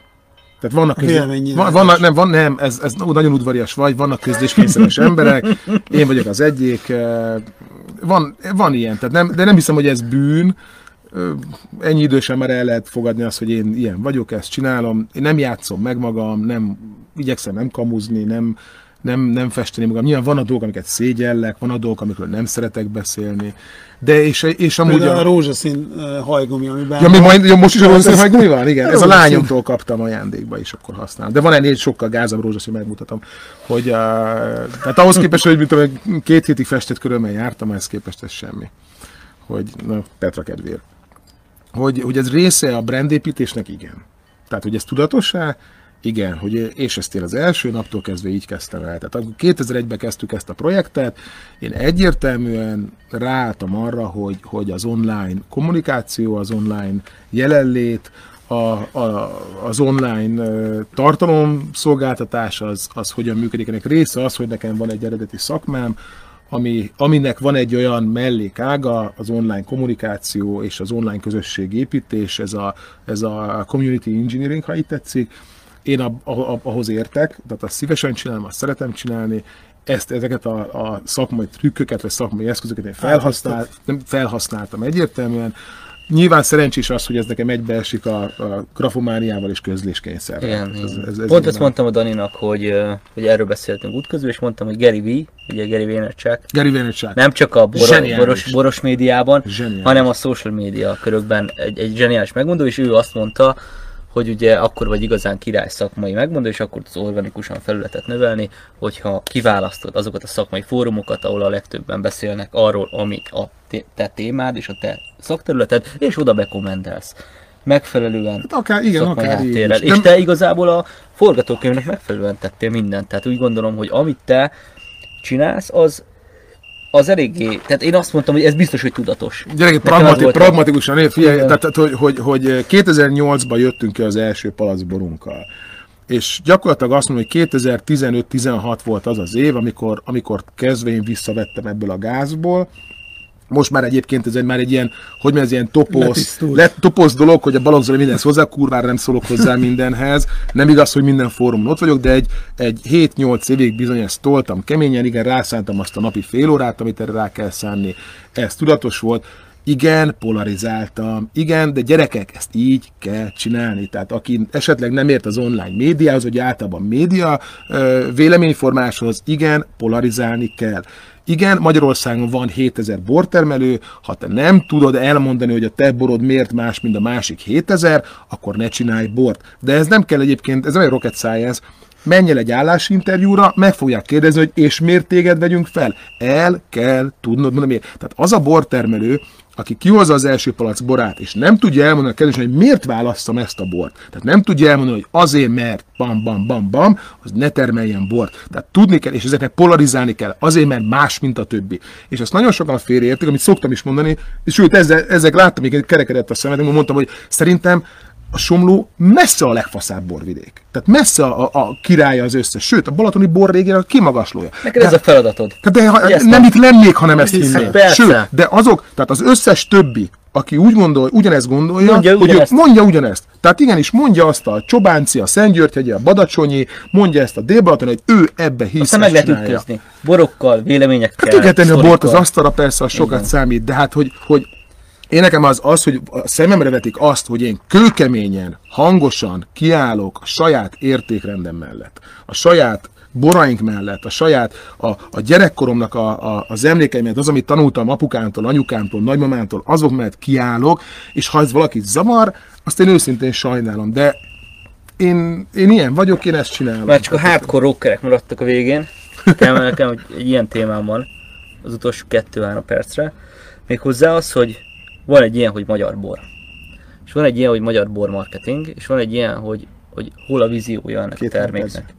Tehát vannak, közlé... véleménynyilvánítás. van, vannak nem, van, nem, ez, ez nagyon udvarias vagy, vannak közléskényszeres emberek, én vagyok az egyik, ö, van, van ilyen, tehát nem, de nem hiszem, hogy ez bűn, ennyi idősen már el lehet fogadni azt, hogy én ilyen vagyok, ezt csinálom, én nem játszom meg magam, nem igyekszem nem kamuzni, nem, nem, nem festeni magam. Nyilván van a dolgok, amiket szégyellek, van a dolgok, amikről nem szeretek beszélni, de és, és amúgy Például a a, rózsaszín hajgumi, amiben... Ja, még majd, ja, most is a rózsaszín hajgumi van? Igen, ez a lányomtól kaptam ajándékba, és akkor használom. De van ennél egy sokkal gázabb rózsaszín, megmutatom. Hogy, uh, tehát ahhoz képest, hogy én, két hétig festett körülmel jártam, ehhez képest ez semmi. Hogy, na, Petra kedvéért. Hogy, hogy ez része a brandépítésnek, igen. Tehát, hogy ez tudatos-e? Igen, hogy, és ezt én az első naptól kezdve így kezdtem el. Tehát akkor 2001-ben kezdtük ezt a projektet, én egyértelműen ráálltam arra, hogy, hogy az online kommunikáció, az online jelenlét, a, a, az online ö, tartalomszolgáltatás az, az hogyan működik. Ennek része az, hogy nekem van egy eredeti szakmám, ami, aminek van egy olyan mellékága, az online kommunikáció és az online közösségépítés, ez a, ez a community engineering, ha így tetszik. Én a, a, ahhoz értek, tehát azt szívesen csinálom, azt szeretem csinálni, ezt, ezeket a, a szakmai trükköket, vagy szakmai eszközöket én felhasznál, nem, felhasználtam egyértelműen. Nyilván szerencsés az, hogy ez nekem egybeesik a, a grafomániával és közléskényszerrel. Igen, Ez- ez- ez Pont ezt mondtam a Daninak, hogy, hogy erről beszéltünk útközül, és mondtam, hogy Gary V, ugye Gary Vaynerchuk, Gary Vaynerchuk. nem csak a boros, Zseniális. boros, boros médiában, Zseniális. hanem a social média körökben egy, egy zseniális megmondó, és ő azt mondta, hogy ugye akkor vagy igazán király szakmai megmondó, és akkor tudsz organikusan felületet növelni, hogyha kiválasztod azokat a szakmai fórumokat, ahol a legtöbben beszélnek arról, ami a te- témád és a te szakterületed, és oda bekommentelsz. Megfelelően Hát akár, igen, akár így is. És te igazából a forgatókönyvnek megfelelően tettél mindent. Tehát úgy gondolom, hogy amit te csinálsz, az az eléggé, tehát én azt mondtam, hogy ez biztos, hogy tudatos. Az pragmati, pragmatikusan, né, figyelj, Igen. tehát, tehát hogy, hogy, hogy 2008-ban jöttünk ki az első palacborunkkal. És gyakorlatilag azt mondom, hogy 2015-16 volt az az év, amikor, amikor kezdve én visszavettem ebből a gázból. Most már egyébként ez egy, már egy ilyen, hogy ez ilyen toposz, le, toposz dolog, hogy a balogzóra mindenhez hozzá, kurvára nem szólok hozzá mindenhez. Nem igaz, hogy minden fórumon ott vagyok, de egy, egy 7-8 évig bizony ezt toltam keményen, igen, rászántam azt a napi fél órát, amit erre rá kell szánni. Ez tudatos volt. Igen, polarizáltam. Igen, de gyerekek, ezt így kell csinálni. Tehát aki esetleg nem ért az online médiához, vagy általában média véleményformáshoz, igen, polarizálni kell. Igen, Magyarországon van 7000 bortermelő, ha te nem tudod elmondani, hogy a te borod miért más, mint a másik 7000, akkor ne csinálj bort. De ez nem kell egyébként, ez nem egy rocket science, menj el egy állásinterjúra, meg fogják kérdezni, hogy és miért téged vegyünk fel. El kell tudnod mondani miért. Tehát az a bortermelő, aki kihozza az első palac borát, és nem tudja elmondani a kérdésre, hogy miért választom ezt a bort. Tehát nem tudja elmondani, hogy azért, mert bam, bam, bam, bam, az ne termeljen bort. Tehát tudni kell, és ezeknek polarizálni kell, azért, mert más, mint a többi. És ezt nagyon sokan félreértik, amit szoktam is mondani, és sőt, ezzel, ezek láttam, még kerekedett a szemed, mondtam, hogy szerintem a Somló messze a legfaszább borvidék. Tehát messze a, a királya az összes. Sőt, a balatoni bor régén a kimagaslója. Neked ez a feladatod. Tehát de, ha, nem itt lennék, ha nem ezt persze. Sőt, de azok, tehát az összes többi, aki úgy gondol, ugyanezt gondolja, Mondja hogy ő ugyanezt. mondja ugyanezt. Tehát igenis mondja azt a Csobánci, a Szentgyörgyhegyi, a Badacsonyi, mondja ezt a Délbalaton, hogy ő ebbe hisz. Aztán meg lehet ütközni. Borokkal, véleményekkel. Hát tenni a bort az asztalra, persze, az sokat Igen. számít, de hát, hogy, hogy én nekem az, az, hogy a szememre vetik azt, hogy én kőkeményen, hangosan kiállok a saját értékrendem mellett, a saját boraink mellett, a saját, a, a gyerekkoromnak a, a, az emlékeimet, az, amit tanultam apukámtól, anyukámtól, nagymamámtól, azok mellett kiállok, és ha ez valakit zavar, azt én őszintén sajnálom, de én, én ilyen vagyok, én ezt csinálom. Már csak a hardcore rockerek maradtak a végén. Kell nekem, hogy egy ilyen témám van az utolsó 2-3 percre. Méghozzá az, hogy van egy ilyen, hogy magyar bor. És van egy ilyen, hogy magyar bor marketing, és van egy ilyen, hogy, hogy hol a víziója ennek Két a terméknek.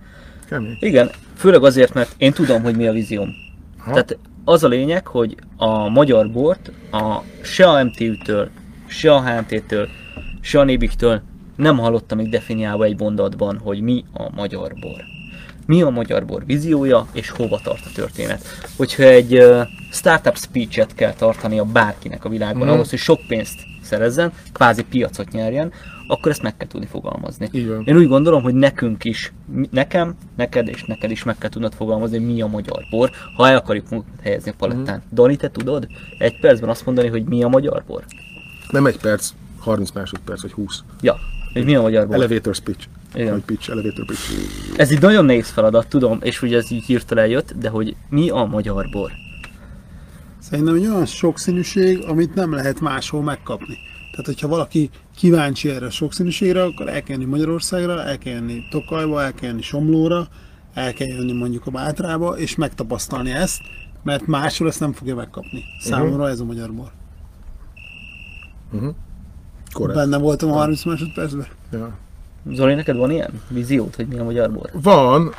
Kemény. Igen, főleg azért, mert én tudom, hogy mi a vízióm. Ha. Tehát az a lényeg, hogy a magyar bort a, se a MTÜ-től, se a HNT-től, se a Nébiktől nem hallottam még definiálva egy mondatban, hogy mi a magyar bor. Mi a magyar bor víziója, és hova tart a történet. Hogyha egy uh, startup speech-et kell tartania bárkinek a világban, Mhm. ahhoz, hogy sok pénzt szerezzen, kvázi piacot nyerjen, akkor ezt meg kell tudni fogalmazni. Van. Én úgy gondolom, hogy nekünk is, nekem, neked és neked is meg kell tudnod fogalmazni, hogy mi a magyar bor, ha el akarjuk magunkat helyezni a palettán. Mhm. Dani, te tudod egy percben azt mondani, hogy mi a magyar bor? Nem egy perc, 30 másodperc, vagy 20. Ja, hogy mi a magyar bor. Elevator speech. Igen. Vagy pitch, elevator pitch. Ez egy nagyon nehéz feladat, tudom, és ugye ez így hirtelen jött, de hogy mi a magyar bor? Szerintem egy olyan sokszínűség, amit nem lehet máshol megkapni. Tehát, hogyha valaki kíváncsi erre a sokszínűségre, akkor el kell jönni Magyarországra, el kell jönni Tokajba, el kell jönni Somlóra, el kell jönni mondjuk a Bátrába, és megtapasztalni ezt, mert máshol ezt nem fogja megkapni. Számomra ez a magyar bor. Korrekt. Benne voltam a 30 másodpercben. Ja. Zoli, neked van ilyen víziót, hogy mi a magyar bor? Van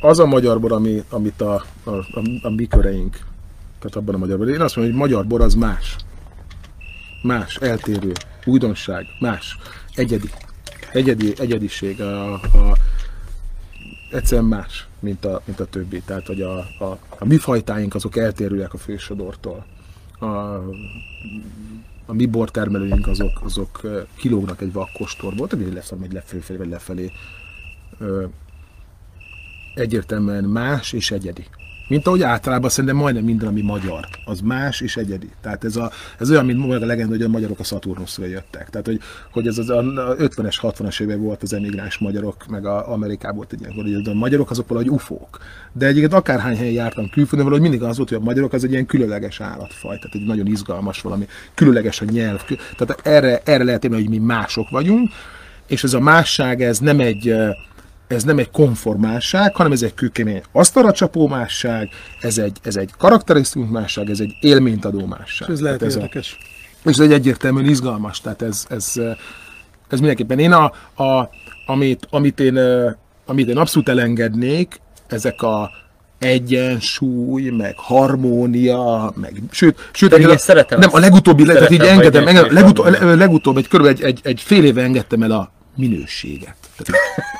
az a magyar bor, ami, amit a, a, a, a mi köreink, tehát abban a magyar bor. Én azt mondom, hogy magyar bor az más. Más, eltérő, újdonság, más, egyedi. Egyedi, egyediség. A, a, egyszerűen más, mint a, mint a többi. Tehát, hogy a, a, a mi fajtáink azok eltérőek a fősodortól. A, a mi bortermelőink azok, azok kilógnak egy vakkostorból, tehát egy lefelé, vagy lefelé, vagy lefelé. Egyértelműen más és egyedi. Mint ahogy általában szerintem majdnem minden, ami magyar, az más és egyedi. Tehát ez, a, ez olyan, mint mondja a legenda, hogy a magyarok a Szaturnuszra jöttek. Tehát, hogy, hogy ez az a 50-es, 60-as években volt az emigráns magyarok, meg a Amerikában volt egy ilyen, hogy a magyarok azok valahogy ufók. De egyébként akárhány helyen jártam külföldön, valahogy mindig az volt, hogy a magyarok az egy ilyen különleges állatfaj, tehát egy nagyon izgalmas valami, különleges a nyelv. Tehát erre, erre lehet érni, hogy mi mások vagyunk, és ez a másság, ez nem egy, ez nem egy konformásság, hanem ez egy kőkemény asztalra csapó másság, ez egy, ez egy karakterisztikus másság, ez egy élményt adó másság. És ez lehet Tehát ez a, érdekes. és ez egy egyértelműen izgalmas, tehát ez, ez, ez mindenképpen. Én a, a amit, amit, én, amit én abszolút elengednék, ezek a egyensúly, meg harmónia, meg sőt, sőt én én szeretem nem, a legutóbbi, tehát így engedem, engedem legutóbb, legutóbb egy körülbelül egy, egy, egy fél éve engedtem el a minőséget.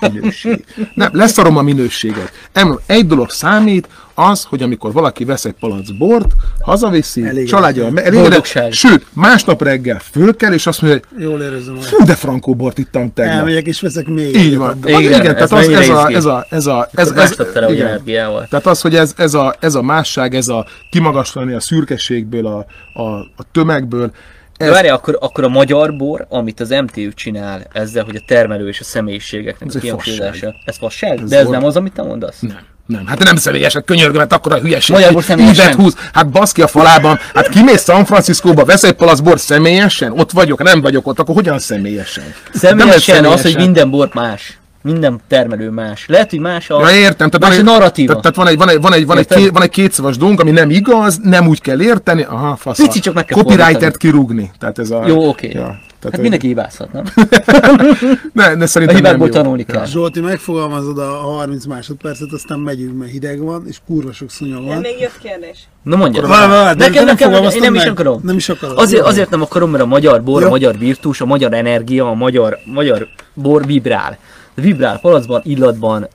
Minőség. Nem, leszarom a minőséget. Emlem, egy dolog számít, az, hogy amikor valaki vesz egy palac bort, hazaviszi, Elégedett. családja, elégedett, sőt, másnap reggel föl kell, és azt mondja, hogy Jól érzem magam. fú, de frankó bort ittam tegnap. Elmegyek és veszek még. Így van. Igen, Igen, igen ez tehát az, ez, a, ez a, ez a, ez, Ez, ez, igen. Tehát az, hogy ez, ez, a, ez a másság, ez a kimagaslani a szürkeségből, a, a, a tömegből, ez, Várj, akkor, akkor a magyar bor, amit az MTU csinál ezzel, hogy a termelő és a személyiségeknek Ez a kihangsúlyozása. Ez fasság? Ez De ez or- nem az, amit te mondasz? nem. Nem, hát nem személyes, hát könyörgöm, hát akkor a hülyeség. Bor személyesen? ívet húz, hát baszki a falában, hát kimész San Franciscóba, vesz egy palac bort személyesen, ott vagyok, nem vagyok ott, akkor hogyan személyesen? Nem Személyesen az, hogy minden bor más. Minden termelő más. Lehet, hogy más a, Ja, értem, tehát más van a egy, narratíva. tehát, tehát van egy, van egy, van egy, van egy, ké, van egy kétszavas dolgunk, ami nem igaz, nem úgy kell érteni, aha, fasz. Pici, csak meg kell Copywritert fordítani. kirúgni. Tehát ez a... Jó, oké. Ja, tehát Hát ez- mindenki hibázhat, nem? Ne, ne A szerintem nem hibákból jó. tanulni kell. Zsolti, megfogalmazod a 30 másodpercet, aztán megyünk, mert hideg van, és kurva sok szúnyog Nem, van. még jött kérdés. Na mondja. Várj, várj, de Nekem, nem nekem, én fogalmaztad nem is akarom. Nem is akarod. Azért, azért nem akarom, mert a magyar bor, a magyar virtus, a magyar energia, a magyar, magyar bor vibrál. Vibrál palacban, illatban,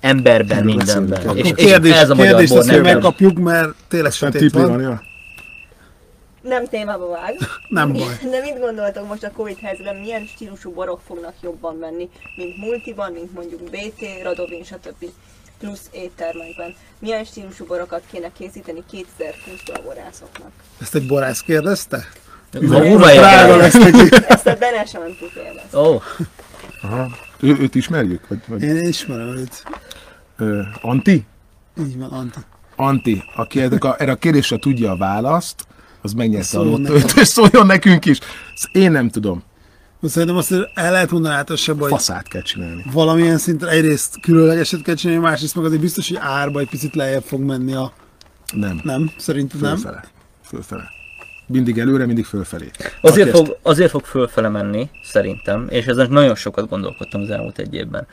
emberben, mindenben. beszélünk. És, és kérdés, ez a magyar kérdést bor, nem megkapjuk, mert tényleg sötét van, van. ja. Nem témába vág. Nem baj. De mit gondoltok most a Covid helyzetben, milyen stílusú borok fognak jobban menni, mint multiban, mint mondjuk BT, Radovin, stb. plusz éttermekben. Milyen stílusú borokat kéne készíteni 2020-ra a borászoknak? Ezt egy borász kérdezte? Ma Drága lesz neki. Ezt a Bene sem kérdez. Ó, Aha. Ő, őt ismerjük? Vagy, vagy Én ismerem őt. ö, Anti? Így van, Anti. Anti, aki erre a, erre a kérdésre tudja a választ, az megnyerte a lottót, és szóljon nekünk is. Ezt Én nem tudom. Szerintem azt el lehet mondani általában, hogy Faszát kell csinálni. valamilyen szinten egyrészt különlegeset kell csinálni, másrészt meg azért biztos, hogy árba egy picit lejjebb fog menni a... Nem. Nem? Szerinted nem? Fölfele. Fölfele. Mindig előre, mindig fölfelé. azért fog, azért fog fölfele menni, szerintem, és ezen nagyon sokat gondolkodtam az elmúlt egy évben.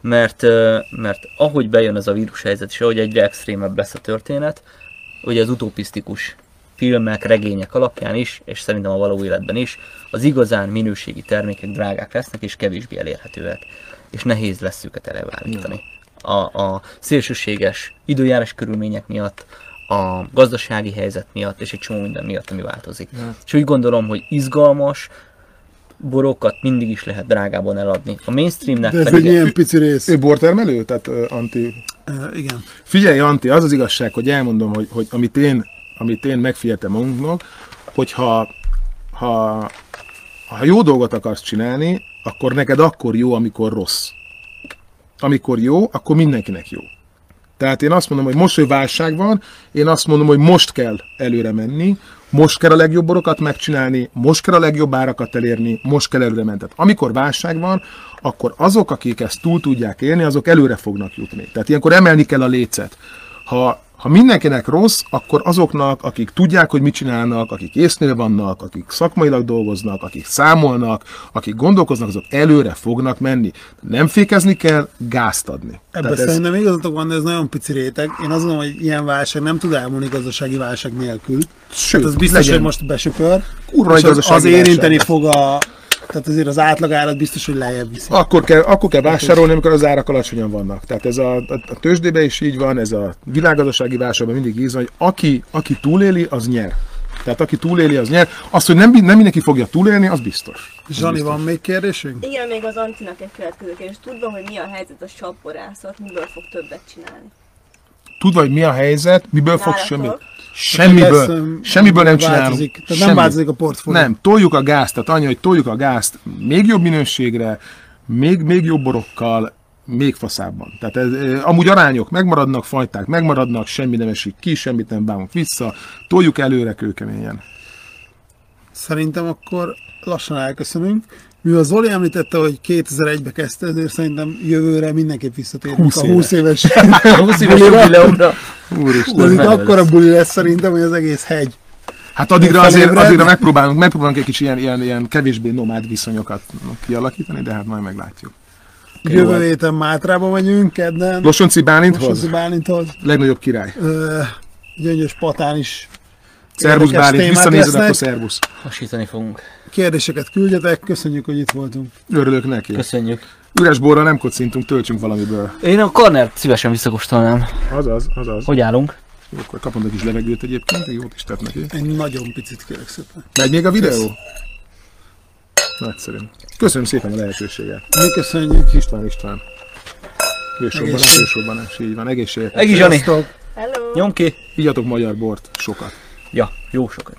Mert, mert ahogy bejön ez a vírushelyzet, és ahogy egyre extrémebb lesz a történet, ugye az utopisztikus filmek, regények alapján is, és szerintem a való életben is, az igazán minőségi termékek drágák lesznek, és kevésbé elérhetőek. És nehéz lesz őket elvállítani. A, a szélsőséges időjárás körülmények miatt, a gazdasági helyzet miatt, és egy csomó minden miatt, ami változik. És úgy gondolom, hogy izgalmas borokat mindig is lehet drágában eladni. A mainstreamnek De ez egy pedig... ilyen pici rész. Ő bortermelő? Tehát uh, Anti... Uh, igen. Figyelj, Anti, az az igazság, hogy elmondom, hogy, hogy amit én, amit én megfigyeltem magunknak, hogyha ha, ha jó dolgot akarsz csinálni, akkor neked akkor jó, amikor rossz. Amikor jó, akkor mindenkinek jó. Tehát én azt mondom, hogy most, hogy válság van, én azt mondom, hogy most kell előre menni, most kell a legjobb borokat megcsinálni, most kell a legjobb árakat elérni, most kell előre menni. Tehát amikor válság van, akkor azok, akik ezt túl tudják élni, azok előre fognak jutni. Tehát ilyenkor emelni kell a lécet. Ha, ha mindenkinek rossz, akkor azoknak, akik tudják, hogy mit csinálnak, akik észnél vannak, akik szakmailag dolgoznak, akik számolnak, akik gondolkoznak, azok előre fognak menni. Nem fékezni kell, gázt adni. Ebben Tehát ez- szerintem igazatok van, de ez nagyon pici réteg. Én azt gondolom, hogy ilyen válság nem tud elmúlni gazdasági válság nélkül. Sőt, Tehát az biztos, legyen. hogy most besöpör. Kurva és az, az gazdasági érinteni válság. fog a... Tehát azért az átlagárat biztos, hogy lejjebb viszi. Akkor kell, akkor kell vásárolni, amikor az árak alacsonyan vannak. Tehát ez a, a, a tőzsdében is így van, ez a világgazdasági válságban mindig így van, hogy aki, aki túléli, az nyer. Tehát aki túléli, az nyer. Az, hogy nem, nem mindenki fogja túlélni, az biztos. Az Zsani, biztos. van még kérdésünk? Igen, még az Antinak egy következő kérdés. Tudva, hogy mi a helyzet a sapborászat, miből fog többet csinálni? Tudva, hogy mi a helyzet, miből fog semmi. Lesz, Semmiből, öm, semmiből nem csinálunk. változik. Tehát nem Semmi. változik a portfólió. Nem, toljuk a gázt, tehát annyi, hogy toljuk a gázt még jobb minőségre, még, még jobb borokkal, még faszábban. Tehát ez, amúgy arányok megmaradnak, fajták megmaradnak, semmi nem esik ki, semmit nem bánunk vissza, toljuk előre kőkeményen. Szerintem akkor lassan elköszönünk. Mivel Zoli említette, hogy 2001-be kezdte, ezért szerintem jövőre mindenképp visszatérünk 20 a éve. 20 éves 20 éves jubileumra. Úristen. De itt akkora buli lesz szerintem, hogy az egész hegy. Hát addigra azért, addigra megpróbálunk, megpróbálunk egy kicsi ilyen, ilyen, ilyen kevésbé nomád viszonyokat kialakítani, de hát majd meglátjuk. Jövő héten Mátrába megyünk, kedden. Losonci Bálinthoz? Losonci Bálinthoz. Legnagyobb király. Ö, Gyöngyös Patán is Szervusz Bálint, visszanézed, akkor szervusz. Hasítani fogunk. Kérdéseket küldjetek, köszönjük, hogy itt voltunk. Örülök neki. Köszönjük. Üres borra nem kocintunk, töltsünk valamiből. Én a karnert szívesen visszakóstolnám. Azaz, azaz. Hogy állunk? Jó, akkor kapom egy kis levegőt egyébként, jót is tett neki. Egy nagyon picit kérek szépen. Megy még a videó? Nagyszerű. Köszönöm szépen a lehetőséget. Mi köszönjük. István István. Fősorban, nem, így van, egészséget. Egész. Sziasztok. Hello! Nyom ki. Igyatok magyar bort, sokat. Ja, jó sokat.